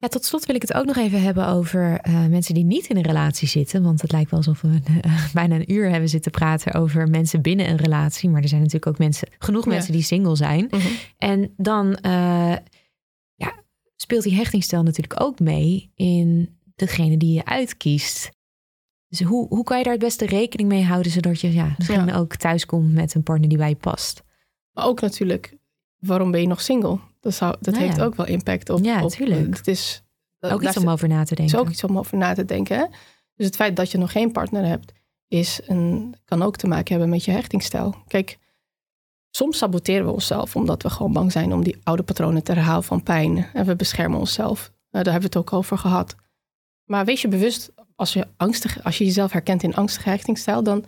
Ja, tot slot wil ik het ook nog even hebben over uh, mensen die niet in een relatie zitten. Want het lijkt wel alsof we uh, bijna een uur hebben zitten praten over mensen binnen een relatie. Maar er zijn natuurlijk ook mensen, genoeg Ja. mensen die single zijn. Mhm. En dan uh, ja, speelt die hechtingsstijl natuurlijk ook mee in degene die je uitkiest. Dus hoe, hoe kan je daar het beste rekening mee houden, zodat je ja, misschien Ja. ook thuiskomt met een partner die bij je past? Maar ook natuurlijk, waarom ben je nog single? Dat, zou, dat Nou heeft ook wel impact op. Ja, op, tuurlijk. Het is dat- ook iets om over na te is denken. ook iets om over na te denken. Hè? Dus het feit dat je nog geen partner hebt, is een, kan ook te maken hebben met je hechtingsstijl. Kijk, soms saboteren we onszelf omdat we gewoon bang zijn om die oude patronen te herhalen van pijn. En we beschermen onszelf. Nou, daar hebben we het ook over gehad. Maar wees je bewust, als je, angstig, als je jezelf herkent in angstige hechtingsstijl, dan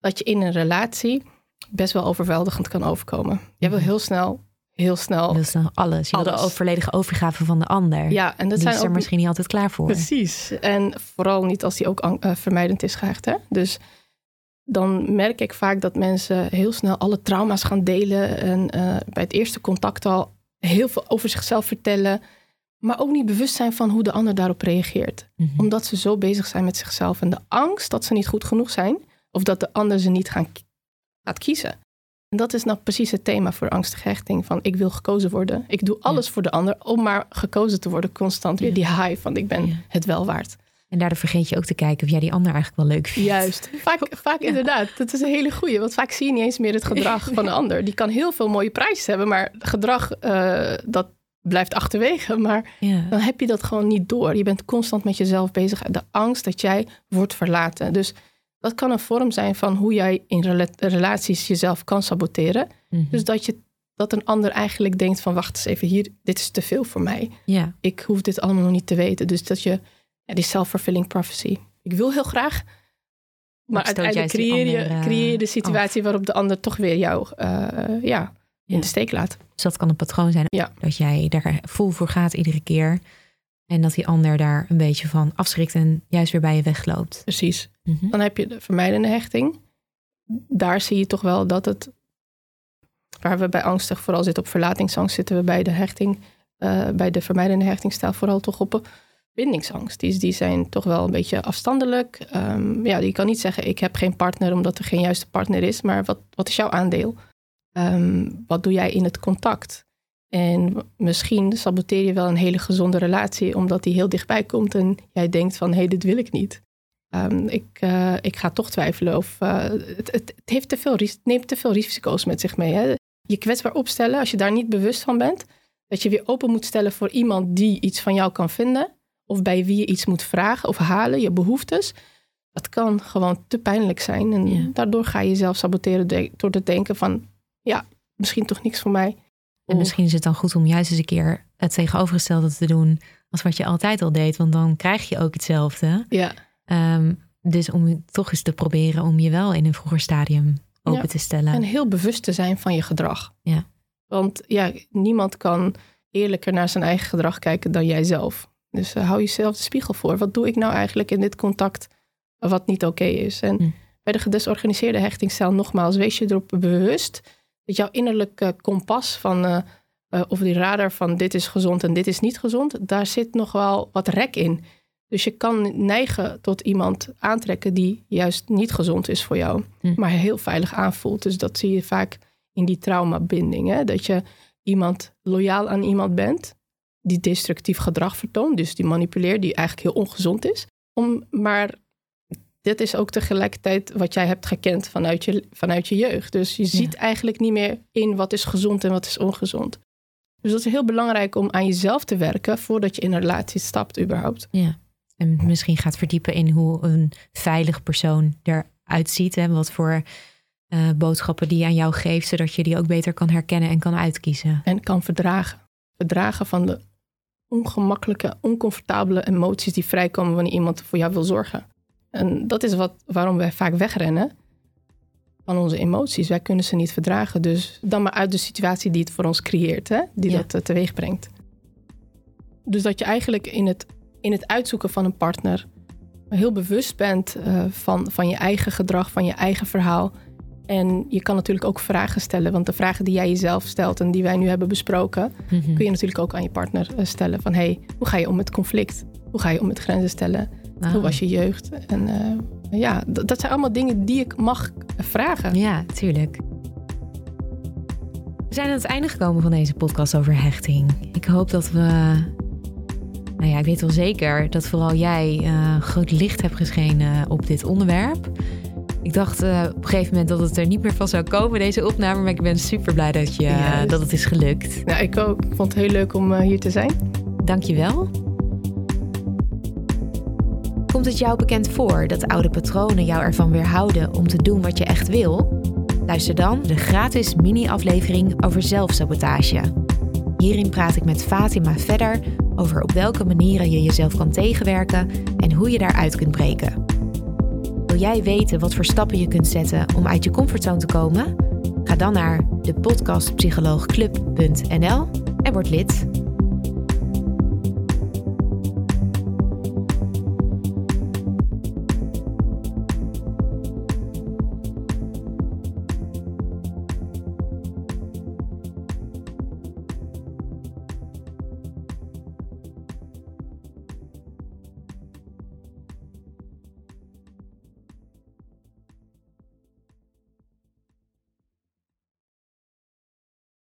dat je in een relatie best wel overweldigend kan overkomen. Je wil heel snel, heel snel. Wil snel alles. Je wil de volledige overgave van de ander. Ja, en dat die zijn is er ook misschien niet altijd klaar voor. Precies. En vooral niet als die ook eh, vermijdend is gehecht. Hè? Dus dan merk ik vaak dat mensen heel snel alle trauma's gaan delen. En eh, bij het eerste contact al heel veel over zichzelf vertellen. Maar ook niet bewust zijn van hoe de ander daarop reageert. Mhm. Omdat ze zo bezig zijn met zichzelf. En de angst dat ze niet goed genoeg zijn. Of dat de ander ze niet gaan, gaat kiezen. En dat is nou precies het thema voor angstige hechting. Van ik wil gekozen worden. Ik doe alles voor de ander om maar gekozen te worden. Constant weer die high van ik ben Ja. het wel waard. En daardoor vergeet je ook te kijken of jij die ander eigenlijk wel leuk vindt. Juist. Vaak, vaak inderdaad. Dat is een hele goeie. Want vaak zie je niet eens meer het gedrag van de ander. Die kan heel veel mooie prijzen hebben, maar gedrag uh, dat blijft achterwege. Maar Ja. dan heb je dat gewoon niet door. Je bent constant met jezelf bezig. De angst dat jij wordt verlaten. Dus dat kan een vorm zijn van hoe jij in rela- relaties jezelf kan saboteren. Mhm. Dus dat, je, dat een ander eigenlijk denkt van wacht eens even hier, dit is te veel voor mij. ja. Ik hoef dit allemaal nog niet te weten. Dus dat je, ja, die self-fulfilling prophecy. Ik wil heel graag, maar uiteindelijk creëer je, eh, creëer je de situatie waarop de ander toch weer jou eh, ja, in de steek laat. Dus dat kan een patroon zijn. Dat jij daar vol voor gaat iedere keer. En dat die ander daar een beetje van afschrikt en juist weer bij je wegloopt. Precies. Mhm. Dan heb je de vermijdende hechting. Daar zie je toch wel dat het, waar we bij angstig vooral zitten op verlatingsangst, zitten we bij de hechting, eh, bij de vermijdende hechtingstijl vooral toch op bindingsangst. Die, die zijn toch wel een beetje afstandelijk. Ehm, ja, je kan niet zeggen ik heb geen partner omdat er geen juiste partner is, maar wat, wat is jouw aandeel? Ehm, wat doe jij in het contact? En misschien saboteer je wel een hele gezonde relatie omdat die heel dichtbij komt en jij denkt van hé, hey, dit wil ik niet. Ehm, ik, eh, ik ga toch twijfelen of eh, het, het, heeft te veel, ris- neemt te veel risico's met zich mee. Hè? Je kwetsbaar opstellen, als je daar niet bewust van bent, dat je weer open moet stellen voor iemand die iets van jou kan vinden, of bij wie je iets moet vragen of halen, je behoeftes. Dat kan gewoon te pijnlijk zijn. En Ja. daardoor ga je jezelf saboteren de- door te denken van, ja, misschien toch niks voor mij. En misschien is het dan goed om juist eens een keer het tegenovergestelde te doen als wat je altijd al deed. Want dan krijg je ook hetzelfde. Ja, Ehm, dus om toch eens te proberen om je wel in een vroeger stadium open Ja. te stellen. en heel bewust te zijn van je gedrag. Ja. Want ja, niemand kan eerlijker naar zijn eigen gedrag kijken dan jijzelf. Dus eh, hou jezelf de spiegel voor. Wat doe ik nou eigenlijk in dit contact wat niet oké is? En Hm. bij de gedesorganiseerde hechtingsstijl nogmaals, wees je erop bewust dat jouw innerlijke kompas van eh, eh, of die radar van dit is gezond en dit is niet gezond, daar zit nog wel wat rek in. Dus je kan neigen tot iemand aantrekken die juist niet gezond is voor jou, Hm. maar heel veilig aanvoelt. Dus dat zie je vaak in die traumabinding. Hè? Dat je iemand loyaal aan iemand bent die destructief gedrag vertoont, dus die manipuleert, die eigenlijk heel ongezond is. Om, maar dit is ook tegelijkertijd wat jij hebt gekend vanuit je, vanuit je jeugd. Dus je ziet eigenlijk niet meer in wat is gezond en wat is ongezond. Dus dat is heel belangrijk om aan jezelf te werken voordat je in een relatie stapt überhaupt. Ja. En misschien gaat verdiepen in hoe een veilig persoon eruit ziet. En wat voor eh, boodschappen die aan jou geeft. Zodat je die ook beter kan herkennen en kan uitkiezen. En kan verdragen. Verdragen van de ongemakkelijke, oncomfortabele emoties die vrijkomen wanneer iemand voor jou wil zorgen. En dat is wat, waarom wij vaak wegrennen van onze emoties. Wij kunnen ze niet verdragen. Dus dan maar uit de situatie die het voor ons creëert, hè? die Ja. dat eh, teweeg brengt. Dus dat je eigenlijk in het, in het uitzoeken van een partner heel bewust bent eh, van, van je eigen gedrag, van je eigen verhaal. En je kan natuurlijk ook vragen stellen, want de vragen die jij jezelf stelt en die wij nu hebben besproken, Mhm. kun je natuurlijk ook aan je partner eh, stellen. Van hey, hoe ga je om met conflict? Hoe ga je om met grenzen stellen? Ah. Hoe was je jeugd? En eh, ja, dat zijn allemaal dingen die ik mag vragen. Ja, tuurlijk. We zijn aan het einde gekomen van deze podcast over hechting. Ik hoop dat we. Nou ja, ik weet wel zeker dat vooral jij eh, groot licht hebt geschenen op dit onderwerp. Ik dacht eh, op een gegeven moment dat het er niet meer van zou komen, deze opname. Maar ik ben super blij dat, je, dat het is gelukt. Nou, ik ook. Ik vond het heel leuk om hier te zijn. Dank je wel. Komt het jou bekend voor dat oude patronen jou ervan weerhouden om te doen wat je echt wil? Luister dan de gratis mini-aflevering over zelfsabotage. Hierin praat ik met Fatima verder over op welke manieren je jezelf kan tegenwerken en hoe je daaruit kunt breken. Wil jij weten wat voor stappen je kunt zetten om uit je comfortzone te komen? Ga dan naar de podcastpsycholoogclub.nl en word lid.